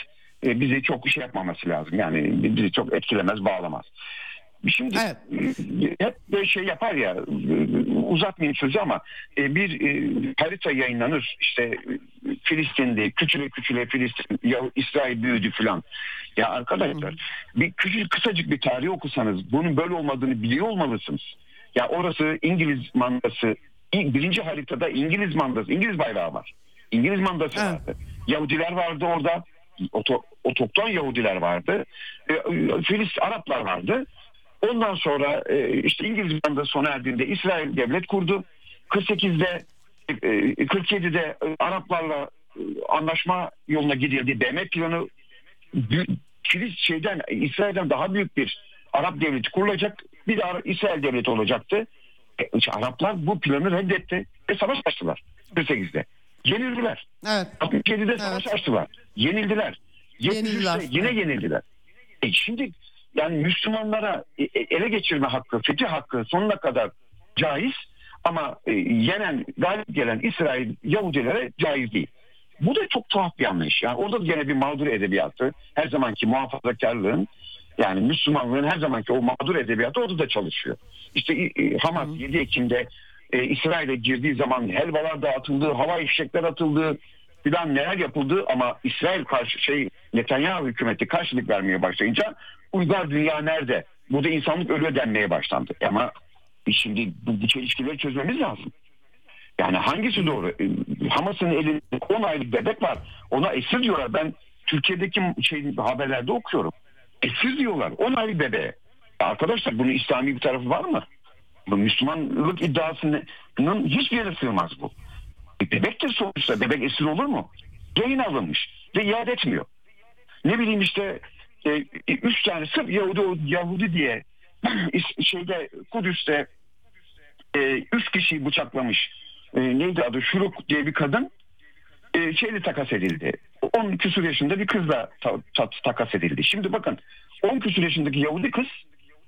e, bizi çok şey yapmaması lazım. Yani bizi çok etkilemez, bağlamaz. Şimdi Evet. e, hep böyle şey yapar ya uzatmayayım sözü ama e, bir e, harita yayınlanır işte Filistin'de küçüle küçüle Filistin ya İsrail büyüdü filan. Ya arkadaşlar bir küçük kısacık bir tarih okusanız bunun böyle olmadığını biliyor olmalısınız. Ya orası İngiliz mandası birinci haritada İngiliz mandası İngiliz bayrağı var. İngiliz mandası Evet. vardı. Yahudiler vardı orada. Oto, otokton Yahudiler vardı. E, e, Filist Araplar vardı. Ondan sonra e, işte İngiliz mandası sona erdiğinde İsrail devlet kurdu. 48'de e, 47'de e, Araplarla e, anlaşma yoluna gidildi. BM planı Filist şeyden İsrail'den daha büyük bir Arap devleti kurulacak. Bir de İsrail devleti olacaktı. E, Araplar bu planı reddetti ve savaş açtılar 48'de. Yenildiler. Evet. 67'de savaş açtılar. Yenildiler. 73'te Yenildiler. yine Evet. yenildiler. E şimdi yani Müslümanlara e, e, ele geçirme hakkı, fetih hakkı sonuna kadar caiz ama e, yenen, galip gelen İsrail Yahudilere caiz değil. Bu da çok tuhaf bir anlayış. Yani orada da gene bir mağdur edebiyatı, her zamanki muhafazakarlığın yani Müslümanlığın her zamanki o mağdur edebiyatı orada da çalışıyor. İşte e, Hamas 7 Ekim'de e, İsrail'e girdiği zaman helvalar dağıtıldı, hava fişekler atıldı filan neler yapıldı ama İsrail karşı şey Netanyahu hükümeti karşılık vermeye başlayınca uygar dünya nerede? Burada insanlık ölüyor denmeye başlandı. Ama şimdi bu, bu çelişkileri çözmemiz lazım. Yani hangisi doğru? E, Hamas'ın elinde 10 aylık bebek var. Ona esir diyorlar. Ben Türkiye'deki şey, haberlerde okuyorum. Esir diyorlar. 10 aylık bebeğe. Ya Arkadaşlar bunun İslami bir tarafı var mı? Bu Müslümanlık iddiasının hiçbir yere sığmaz bu. Bebek de sonuçta bebek esir olur mu? Yayın alınmış ve iade etmiyor. Ne bileyim işte e, üç tane sırf Yahudi, Yahudi diye şeyde Kudüs'te e, üç kişiyi bıçaklamış e, neydi adı Şuruk diye bir kadın e, şeyle takas edildi. 10 küsur yaşında bir kızla ta- ta- takas edildi. Şimdi bakın 10 küsur yaşındaki Yahudi kız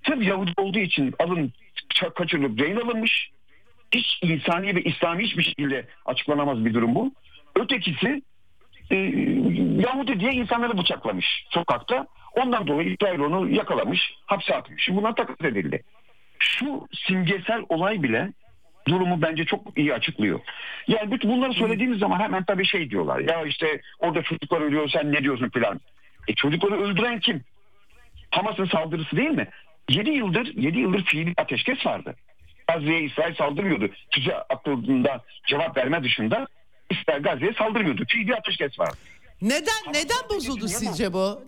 sırf Yahudi olduğu için alın kaçırılıp rehin alınmış. Hiç insani ve İslami hiçbir şekilde açıklanamaz bir durum bu. Ötekisi e, Yahudi diye insanları bıçaklamış sokakta. Ondan dolayı İsrail onu yakalamış, hapse atmış. Şimdi Buna takas edildi. Şu simgesel olay bile durumu bence çok iyi açıklıyor. Yani bütün bunları söylediğimiz zaman hemen tabii şey diyorlar. Ya işte orada çocuklar ölüyor sen ne diyorsun filan. E çocukları öldüren kim? Hamas'ın saldırısı değil mi? 7 yıldır 7 yıldır fiili ateşkes vardı. Gazze'ye İsrail saldırmıyordu. Füze atıldığında cevap verme dışında İsrail Gazze'ye saldırmıyordu. Fiili ateşkes vardı. Neden neden bozuldu sizce bu?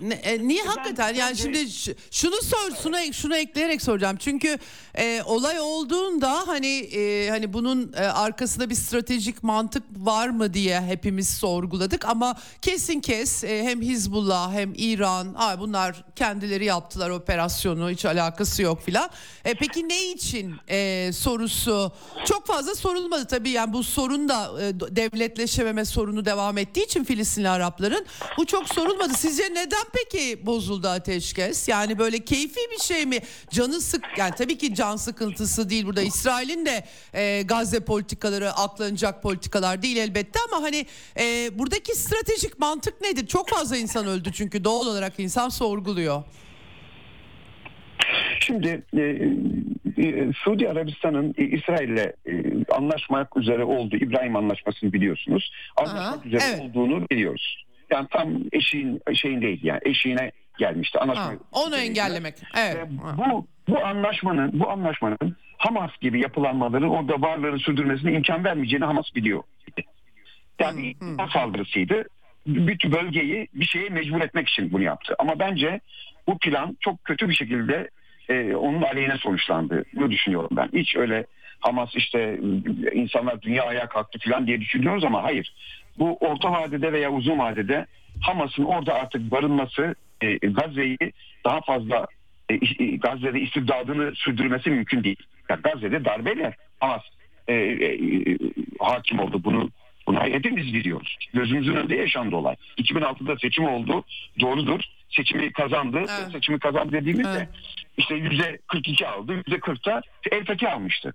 Ne, e, niye hakikaten? Yani bence- şimdi ş- şunu sor şunu şunu ekleyerek soracağım. Çünkü e, olay olduğunda hani e, hani bunun e, arkasında bir stratejik mantık var mı diye hepimiz sorguladık. Ama kesin kes e, hem Hizbullah hem İran ha, bunlar kendileri yaptılar operasyonu hiç alakası yok filan. E, peki ne için e, sorusu? Çok fazla sorulmadı tabii. Yani bu sorun da e, devletleşememe sorunu devam ettiği için Filistinli Arapların bu çok sorulmadı. Sizce neden peki bozuldu ateşkes? Yani böyle keyfi bir şey mi? Canı sık yani tabii ki can sıkıntısı değil burada. İsrail'in de e, Gazze politikaları aklanacak politikalar değil elbette ama hani e, buradaki stratejik mantık nedir? Çok fazla insan öldü çünkü doğal olarak insan sorguluyor. Şimdi e, e, Suudi Arabistan'ın e, İsrail'le e, anlaşmak üzere olduğu İbrahim Anlaşması'nı biliyorsunuz. Anlaşmak Aha, üzere evet. olduğunu biliyoruz. Yani tam eşiğin şeyindeydi yani eşiğine gelmişti. Anlaşma Ha, onu üzereydi. engellemek. Evet. Ve Ha. bu bu anlaşmanın bu anlaşmanın Hamas gibi yapılanmaların orada varlığını sürdürmesine imkan vermeyeceğini Hamas biliyor. Yani bir saldırısıydı. Bütün bölgeyi bir şeye mecbur etmek için bunu yaptı. Ama bence bu plan çok kötü bir şekilde e, onun aleyhine sonuçlandı. Bunu düşünüyorum ben. Hiç öyle Hamas işte e, insanlar dünya ayağa kalktı falan diye düşünüyoruz ama hayır. Bu orta vadede veya uzun vadede Hamas'ın orada artık barınması e, Gazze'yi daha fazla e, e, Gazze'de istibdadını sürdürmesi mümkün değil. Yani Gazze'de darbeyle Hamas e, e, e, hakim oldu. Bunu bunu hepimiz biliyoruz. Gözümüzün önünde yaşandı olay. 2006'da seçim oldu. Doğrudur. Seçimi kazandı. Evet. Seçimi kazandı dediğimizde Evet. işte yüzde 42 aldı. Yüzde 40'ta El Fethi almıştı.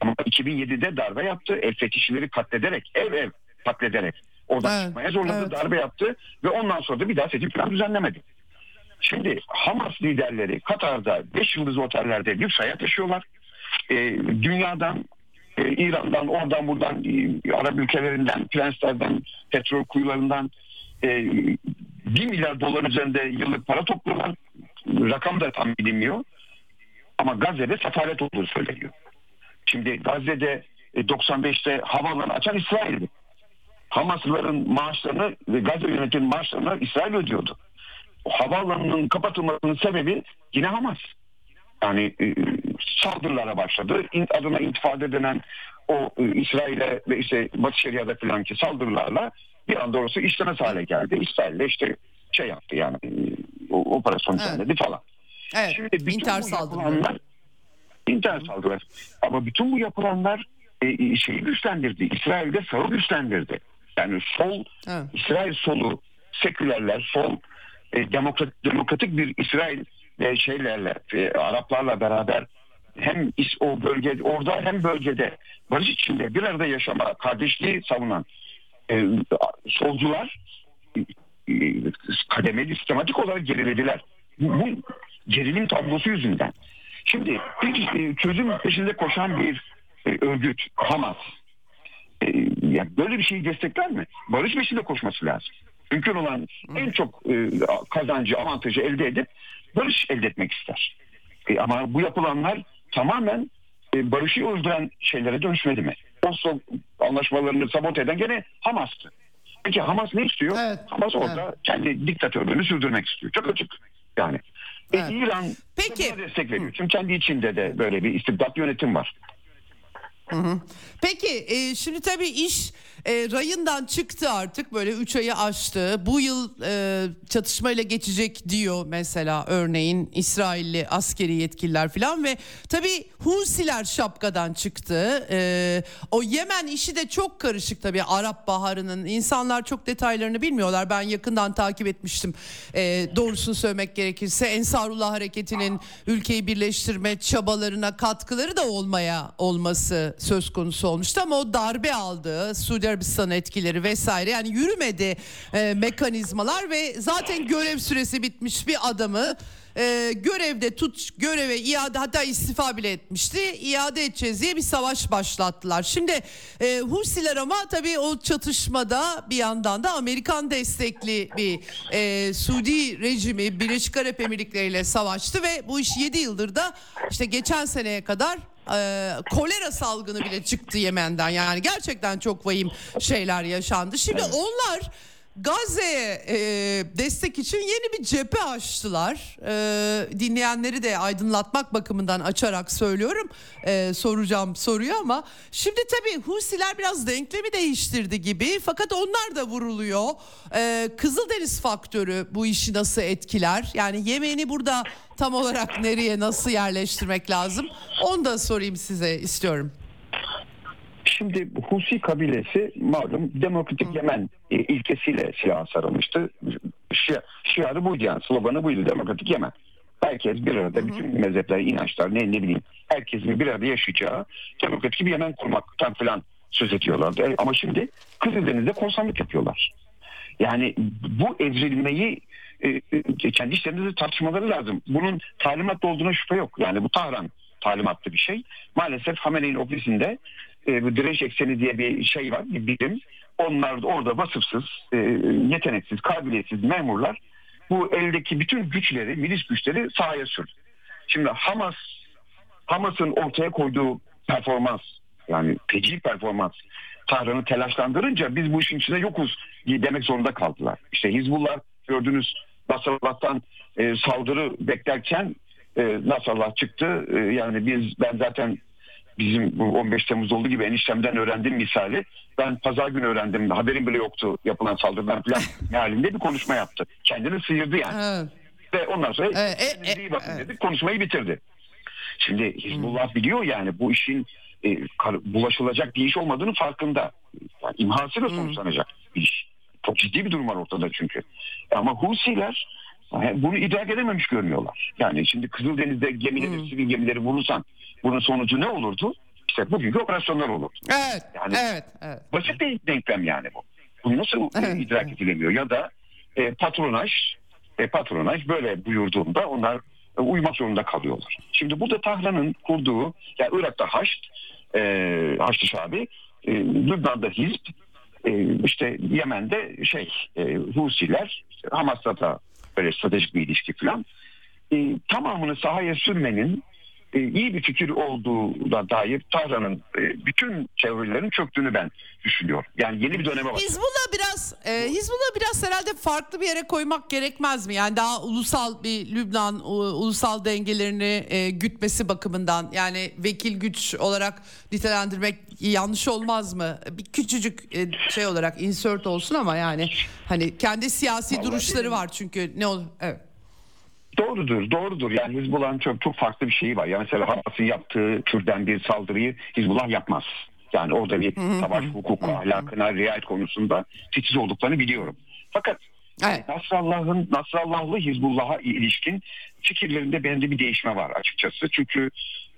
Ama 2007'de darbe yaptı. El Fethişileri katlederek, ev ev katlederek oradan Evet, çıkmaya zorladı. evet. Darbe yaptı ve ondan sonra da bir daha seçim falan düzenlemedi. Şimdi Hamas liderleri Katar'da 5 yıldız otellerde lüks hayat yaşıyorlar. Ee, dünyadan, e, İran'dan, oradan buradan, e, Arap ülkelerinden, prenslerden, petrol kuyularından e, 1 milyar dolar üzerinde yıllık para topluyorlar. Rakam da tam bilinmiyor. Ama Gazze'de sefalet olduğu söyleniyor. Şimdi Gazze'de e, 95'te havaalanı açan İsrail'di. Hamaslıların maaşlarını ve Gazze yönetiminin maaşlarını İsrail ödüyordu. O havaalanının kapatılmasının sebebi yine Hamas. Yani e, saldırılara başladı. Adına intifade denen o e, İsrail'e ve işte Batı Şeria'da filanki saldırılarla bir anda orası işlemez hale geldi. İsrail'le işte şey yaptı yani e, o, operasyon Evet. düzenledi falan. Evet. Şimdi bütün İntihar saldırıları. intihar saldırıları. Ama bütün bu yapılanlar e, e, şeyi güçlendirdi. İsrail'de sağı güçlendirdi. Yani sol, Evet. İsrail solu, sekülerler, sol, e, demokrat, demokratik bir İsrail e, şeylerle, e, Araplarla beraber hem is- o bölge orada hem bölgede barış içinde bir arada yaşama, kardeşliği savunan e, solcular e, kademeli sistematik olarak gerilediler. Bu, bu gerilim tablosu yüzünden. Şimdi bir e, çözüm peşinde koşan bir e, örgüt Hamas e, yani böyle bir şeyi destekler mi? Barış peşinde koşması lazım. Mümkün olan en çok e, kazancı, avantajı elde edip barış elde etmek ister. E, ama bu yapılanlar tamamen e, barışı öldüren şeylere dönüşmedi mi? Oslo anlaşmalarını sabote eden gene Hamas'tı. Peki Hamas ne istiyor? Evet, Hamas orada kendi diktatörlüğünü sürdürmek istiyor. Çok açık yani. E, Evet. İran Peki. buna destek veriyor. Çünkü kendi içinde de böyle bir istibdat yönetim var. Peki e, şimdi tabii iş e, rayından çıktı artık böyle 3 ayı aştı. Bu yıl e, çatışmayla geçecek diyor mesela örneğin İsrailli askeri yetkililer falan ve tabii Husiler şapkadan çıktı. E, o Yemen işi de çok karışık tabii Arap Baharı'nın. insanlar çok detaylarını bilmiyorlar. Ben yakından takip etmiştim. E, doğrusunu söylemek gerekirse Ensarullah hareketinin ülkeyi birleştirme çabalarına katkıları da olmaya olması söz konusu olmuştu ama o darbe aldı Suudi Arabistan etkileri vesaire yani yürümedi e, mekanizmalar ve zaten görev süresi bitmiş bir adamı e, görevde tut göreve iade hatta istifa bile etmişti iade edeceğiz diye bir savaş başlattılar. Şimdi e, Husiler ama tabii o çatışmada bir yandan da Amerikan destekli bir e, Suudi rejimi Birleşik Arap Emirlikleri ile savaştı ve bu iş 7 yıldır da işte geçen seneye kadar e, kolera salgını bile çıktı Yemen'den yani gerçekten çok vahim şeyler yaşandı. Şimdi onlar Gazze'ye e, destek için yeni bir cephe açtılar. E, dinleyenleri de aydınlatmak bakımından açarak söylüyorum. E, soracağım soruyu ama şimdi tabii Husiler biraz denklemi değiştirdi gibi. Fakat onlar da vuruluyor. E, Kızıldeniz faktörü bu işi nasıl etkiler? Yani Yemen'i burada tam olarak nereye nasıl yerleştirmek lazım? Onu da sorayım size istiyorum. Şimdi Husi kabilesi malum Demokratik Yemen e, ilkesiyle silaha sarılmıştı. Şia, şiarı buydu yani sloganı buydu Demokratik Yemen. Herkes bir arada bütün mezhepler, inançlar ne ne bileyim herkesin bir arada yaşayacağı demokratik bir Yemen kurmaktan falan söz ediyorlardı. E, ama şimdi Kızıldeniz'de korsanlık yapıyorlar. Yani bu evrilmeyi e, kendi işlerinde tartışmaları lazım. Bunun talimatlı olduğuna şüphe yok. Yani bu Tahran talimatlı bir şey. Maalesef Hamene'nin ofisinde e, direnç ekseni diye bir şey var, bir birim. Onlar da orada vasıfsız, e, yeteneksiz, kabiliyetsiz memurlar bu eldeki bütün güçleri, milis güçleri sahaya sürdü. Şimdi Hamas, Hamas'ın ortaya koyduğu performans, yani feci performans, Tahran'ı telaşlandırınca biz bu işin içinde yokuz demek zorunda kaldılar. İşte Hizbullah gördünüz Nasrallah'tan e, saldırı beklerken e, Nasrallah çıktı. E, yani biz ben zaten bizim bu 15 Temmuz olduğu gibi eniştemden öğrendim misali. Ben pazar günü öğrendim. Haberim bile yoktu yapılan saldırıdan falan halinde bir konuşma yaptı. Kendini sıyırdı yani. Evet. Ve ondan sonra Evet, e, kendinize iyi bakın evet. dedi. Konuşmayı bitirdi. Şimdi Hizbullah biliyor yani bu işin e, bulaşılacak bir iş olmadığını farkında. Yani imhasıyla sonuçlanacak bir iş. Çok ciddi bir durum var ortada çünkü. Ama Husiler e, bunu idrak edememiş görünüyorlar. Yani şimdi Kızıldeniz'de gemileri, sivil gemileri vurursan bunun sonucu ne olurdu? İşte bugünkü operasyonlar olur. Evet, Yani- evet, evet. Basit bir denklem yani bu. Bu nasıl Evet. idrak edilemiyor? Ya da e, patronaj e, patronaj böyle buyurduğunda onlar e, uymak zorunda kalıyorlar. Şimdi burada Tahran'ın kurduğu yani Irak'ta Haçlı e, Haçlı Şabi e, Lübnan'da Hizb e, işte Yemen'de şey e, Husiler Hamas'ta da böyle stratejik bir ilişki falan. E, tamamını sahaya sürmenin iyi bir fikir olduğuna dair Tahran'ın e, bütün teorilerin çöktüğünü ben düşünüyorum. Yani yeni bir döneme başladı. Hizbullah biraz e, Hizbullah biraz herhalde farklı bir yere koymak gerekmez mi? Yani daha ulusal bir Lübnan ulusal dengelerini e, gütmesi bakımından yani vekil güç olarak nitelendirmek yanlış olmaz mı? Bir küçücük e, şey olarak insert olsun ama yani hani kendi siyasi Vallahi duruşları var çünkü ne olur evet. Doğrudur, doğrudur. Yani Hizbullah'ın çok çok farklı bir şeyi var. Yani mesela Hamas'ın yaptığı türden bir saldırıyı Hizbullah yapmaz. Yani orada bir savaş hukuku, ahlakına riayet konusunda titiz olduklarını biliyorum. Fakat Evet. Nasrallah'ın Nasrallahlı Hizbullah'a ilişkin fikirlerinde bende bir değişme var açıkçası. Çünkü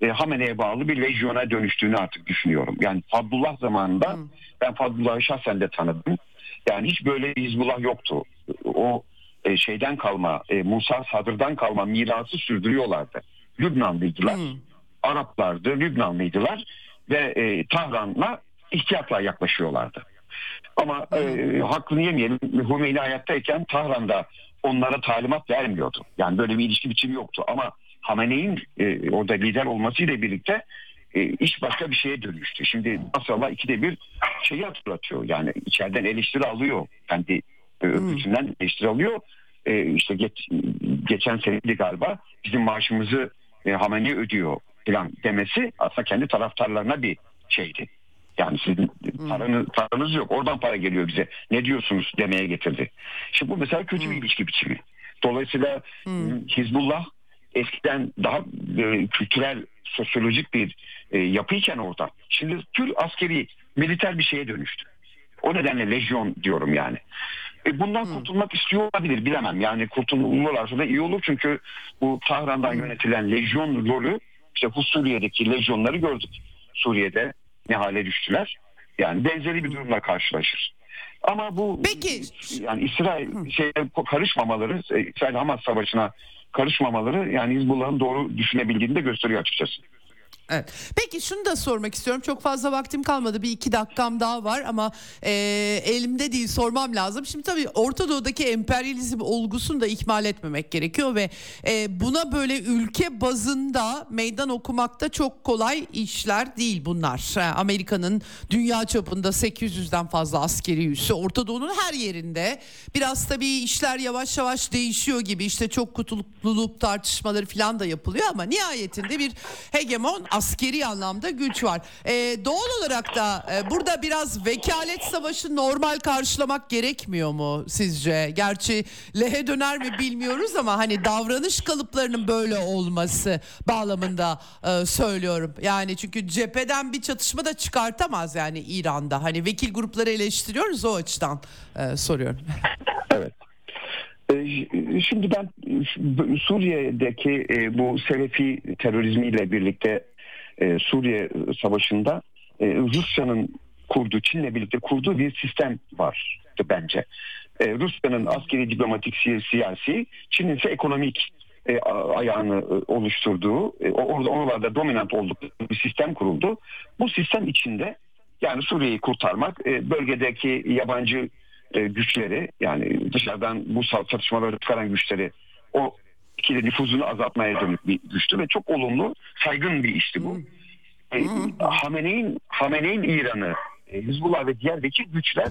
e, Hamene'ye bağlı bir lejyona dönüştüğünü artık düşünüyorum. Yani Fadlullah zamanında ben Fadlullah'ı şahsen de tanıdım. Yani hiç böyle bir Hizbullah yoktu. O e, şeyden kalma, e, Musa Sadr'dan kalma mirası sürdürüyorlardı. Lübnanlıydılar. Araplardı, Lübnanlıydılar ve e, Tahran'la ihtiyatla yaklaşıyorlardı. Ama e, hakkını yemeyelim. Hümeyni hayattayken Tahran'da onlara talimat vermiyordu. Yani böyle bir ilişki biçimi yoktu. Ama Hamene'in e, orada lider olmasıyla birlikte e, iş başka bir şeye dönüştü. Şimdi Nasrallah ikide bir şeyi hatırlatıyor. Yani içeriden eleştiri alıyor. Kendi e, örgütünden eleştiri alıyor. E, işte geç, geçen seneydi galiba bizim maaşımızı e, Hamenei ödüyor falan demesi aslında kendi taraftarlarına bir şeydi. Yani sizin paranız, paranız yok. Oradan para geliyor bize. Ne diyorsunuz demeye getirdi. Şimdi bu mesela kötü bir ilişki biçimi. Dolayısıyla Hizbullah eskiden daha e, kültürel, sosyolojik bir e, yapıyken orada. Şimdi tür askeri, militer bir şeye dönüştü. O nedenle lejyon diyorum yani. E bundan kurtulmak istiyor olabilir bilemem. Yani kurtulurlarsa da iyi olur çünkü bu Tahran'dan yönetilen lejyon rolü işte bu Suriye'deki lejyonları gördük. Suriye'de ne hale düştüler. Yani benzeri bir durumla karşılaşır. Ama bu Peki. yani İsrail şey karışmamaları, İsrail Hamas savaşına karışmamaları yani Hizbullah'ın doğru düşünebildiğini de gösteriyor açıkçası. Evet. Peki şunu da sormak istiyorum. Çok fazla vaktim kalmadı. Bir iki dakikam daha var ama e, elimde değil sormam lazım. Şimdi tabii Orta Doğu'daki emperyalizm olgusunu da ihmal etmemek gerekiyor ve e, buna böyle ülke bazında meydan okumakta çok kolay işler değil bunlar. Amerika'nın dünya çapında 800'den fazla askeri üssü. Orta Doğu'nun her yerinde. Biraz tabii işler yavaş yavaş değişiyor gibi. İşte çok kutupluluk tartışmaları falan da yapılıyor ama nihayetinde bir hegemon askeri anlamda güç var. Ee, doğal olarak da e, burada biraz vekalet savaşı normal karşılamak gerekmiyor mu sizce? Gerçi lehe döner mi bilmiyoruz ama hani davranış kalıplarının böyle olması bağlamında e, söylüyorum. Yani çünkü cepheden bir çatışma da çıkartamaz yani İran'da. Hani vekil grupları eleştiriyoruz o açıdan e, soruyorum. Evet. E, şimdi ben Suriye'deki e, bu Selefi terörizmiyle birlikte e, Suriye Savaşı'nda e, Rusya'nın kurduğu, Çin'le birlikte kurduğu bir sistem var bence. E, Rusya'nın askeri, diplomatik, siyasi, Çin'in ise ekonomik e, ayağını e, oluşturduğu, e, orada oralarda dominant oldukları bir sistem kuruldu. Bu sistem içinde yani Suriye'yi kurtarmak, e, bölgedeki yabancı e, güçleri yani dışarıdan bu çatışmaları çıkaran güçleri o ikili nüfuzunu azaltmaya dönük bir güçtü ve çok olumlu, saygın bir işti bu. E, Hamene'in Hamene'in İran'ı, e, Hizbullah ve diğer vekil güçler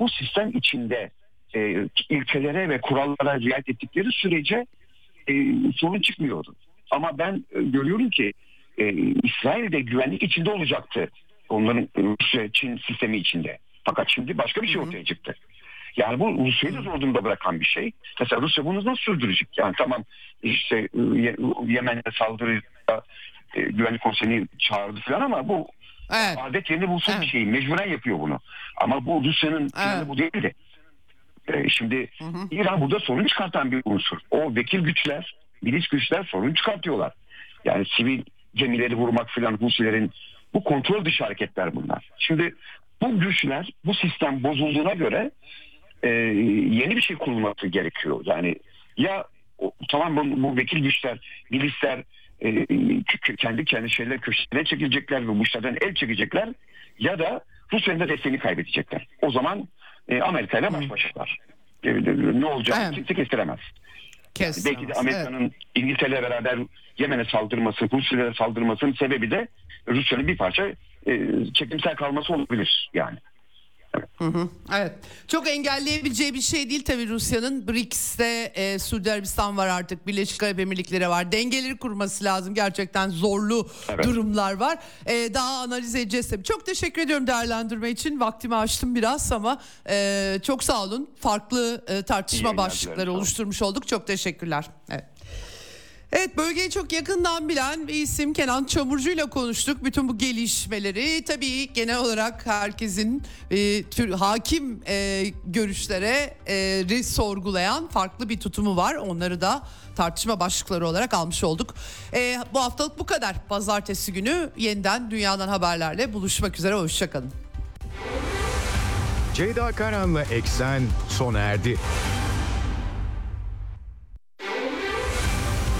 bu sistem içinde e, ilkelere ve kurallara riayet ettikleri sürece e, sorun çıkmıyordu. Ama ben e, görüyorum ki e, İsrail de güvenlik içinde olacaktı. Onların Rusya, Çin sistemi içinde. Fakat şimdi başka bir şey ortaya çıktı. Yani bu Rusya'yı da zor durumda bırakan bir şey. Mesela Rusya bunu nasıl sürdürecek? Yani tamam işte e, Yemen'de saldırı e, güvenlik konseyini çağırdı falan ama bu evet. adet yerini bulsun evet. bir şey. Mecburen yapıyor bunu. Ama bu Rusya'nın evet. bu değildi. E, şimdi hı hı. İran burada sorun çıkartan bir unsur. O vekil güçler, milis güçler sorun çıkartıyorlar. Yani sivil gemileri vurmak filan Husilerin bu kontrol dışı hareketler bunlar. Şimdi bu güçler bu sistem bozulduğuna göre e, yeni bir şey kurulması gerekiyor. Yani ya tamam bu, bu vekil güçler, milisler e, kendi kendi şeyler köşesine çekilecekler ve bu işlerden el çekecekler ya da Rusya'nın da desteğini kaybedecekler. O zaman e, Amerika ile baş başalar. E, ne olacak evet. kimse kestiremez. Kestiremez. Belki de Amerika'nın evet. İngiltere'yle beraber Yemen'e saldırması, Rusya'ya saldırmasının sebebi de Rusya'nın bir parça e, çekimsel kalması olabilir yani. Hı hı, evet. Çok engelleyebileceği bir şey değil tabii Rusya'nın. BRICS'te e, Suudi Arabistan var artık. Birleşik Arap Emirlikleri var. Dengeleri kurması lazım. Gerçekten zorlu evet. durumlar var. E, daha analiz edeceğiz tabii. Çok teşekkür ediyorum değerlendirme için. Vaktimi açtım biraz ama e, çok sağ olun. Farklı e, tartışma başlıkları oluşturmuş olduk. Çok teşekkürler. Evet. Evet bölgeyi çok yakından bilen bir isim Kenan Çamurcu ile konuştuk. Bütün bu gelişmeleri tabii genel olarak herkesin e, tür, hakim e, görüşlere e, sorgulayan farklı bir tutumu var. Onları da tartışma başlıkları olarak almış olduk. E, bu haftalık bu kadar. Pazartesi günü yeniden dünyadan haberlerle buluşmak üzere. Hoşçakalın. Ceyda Karan'la Eksen sona erdi.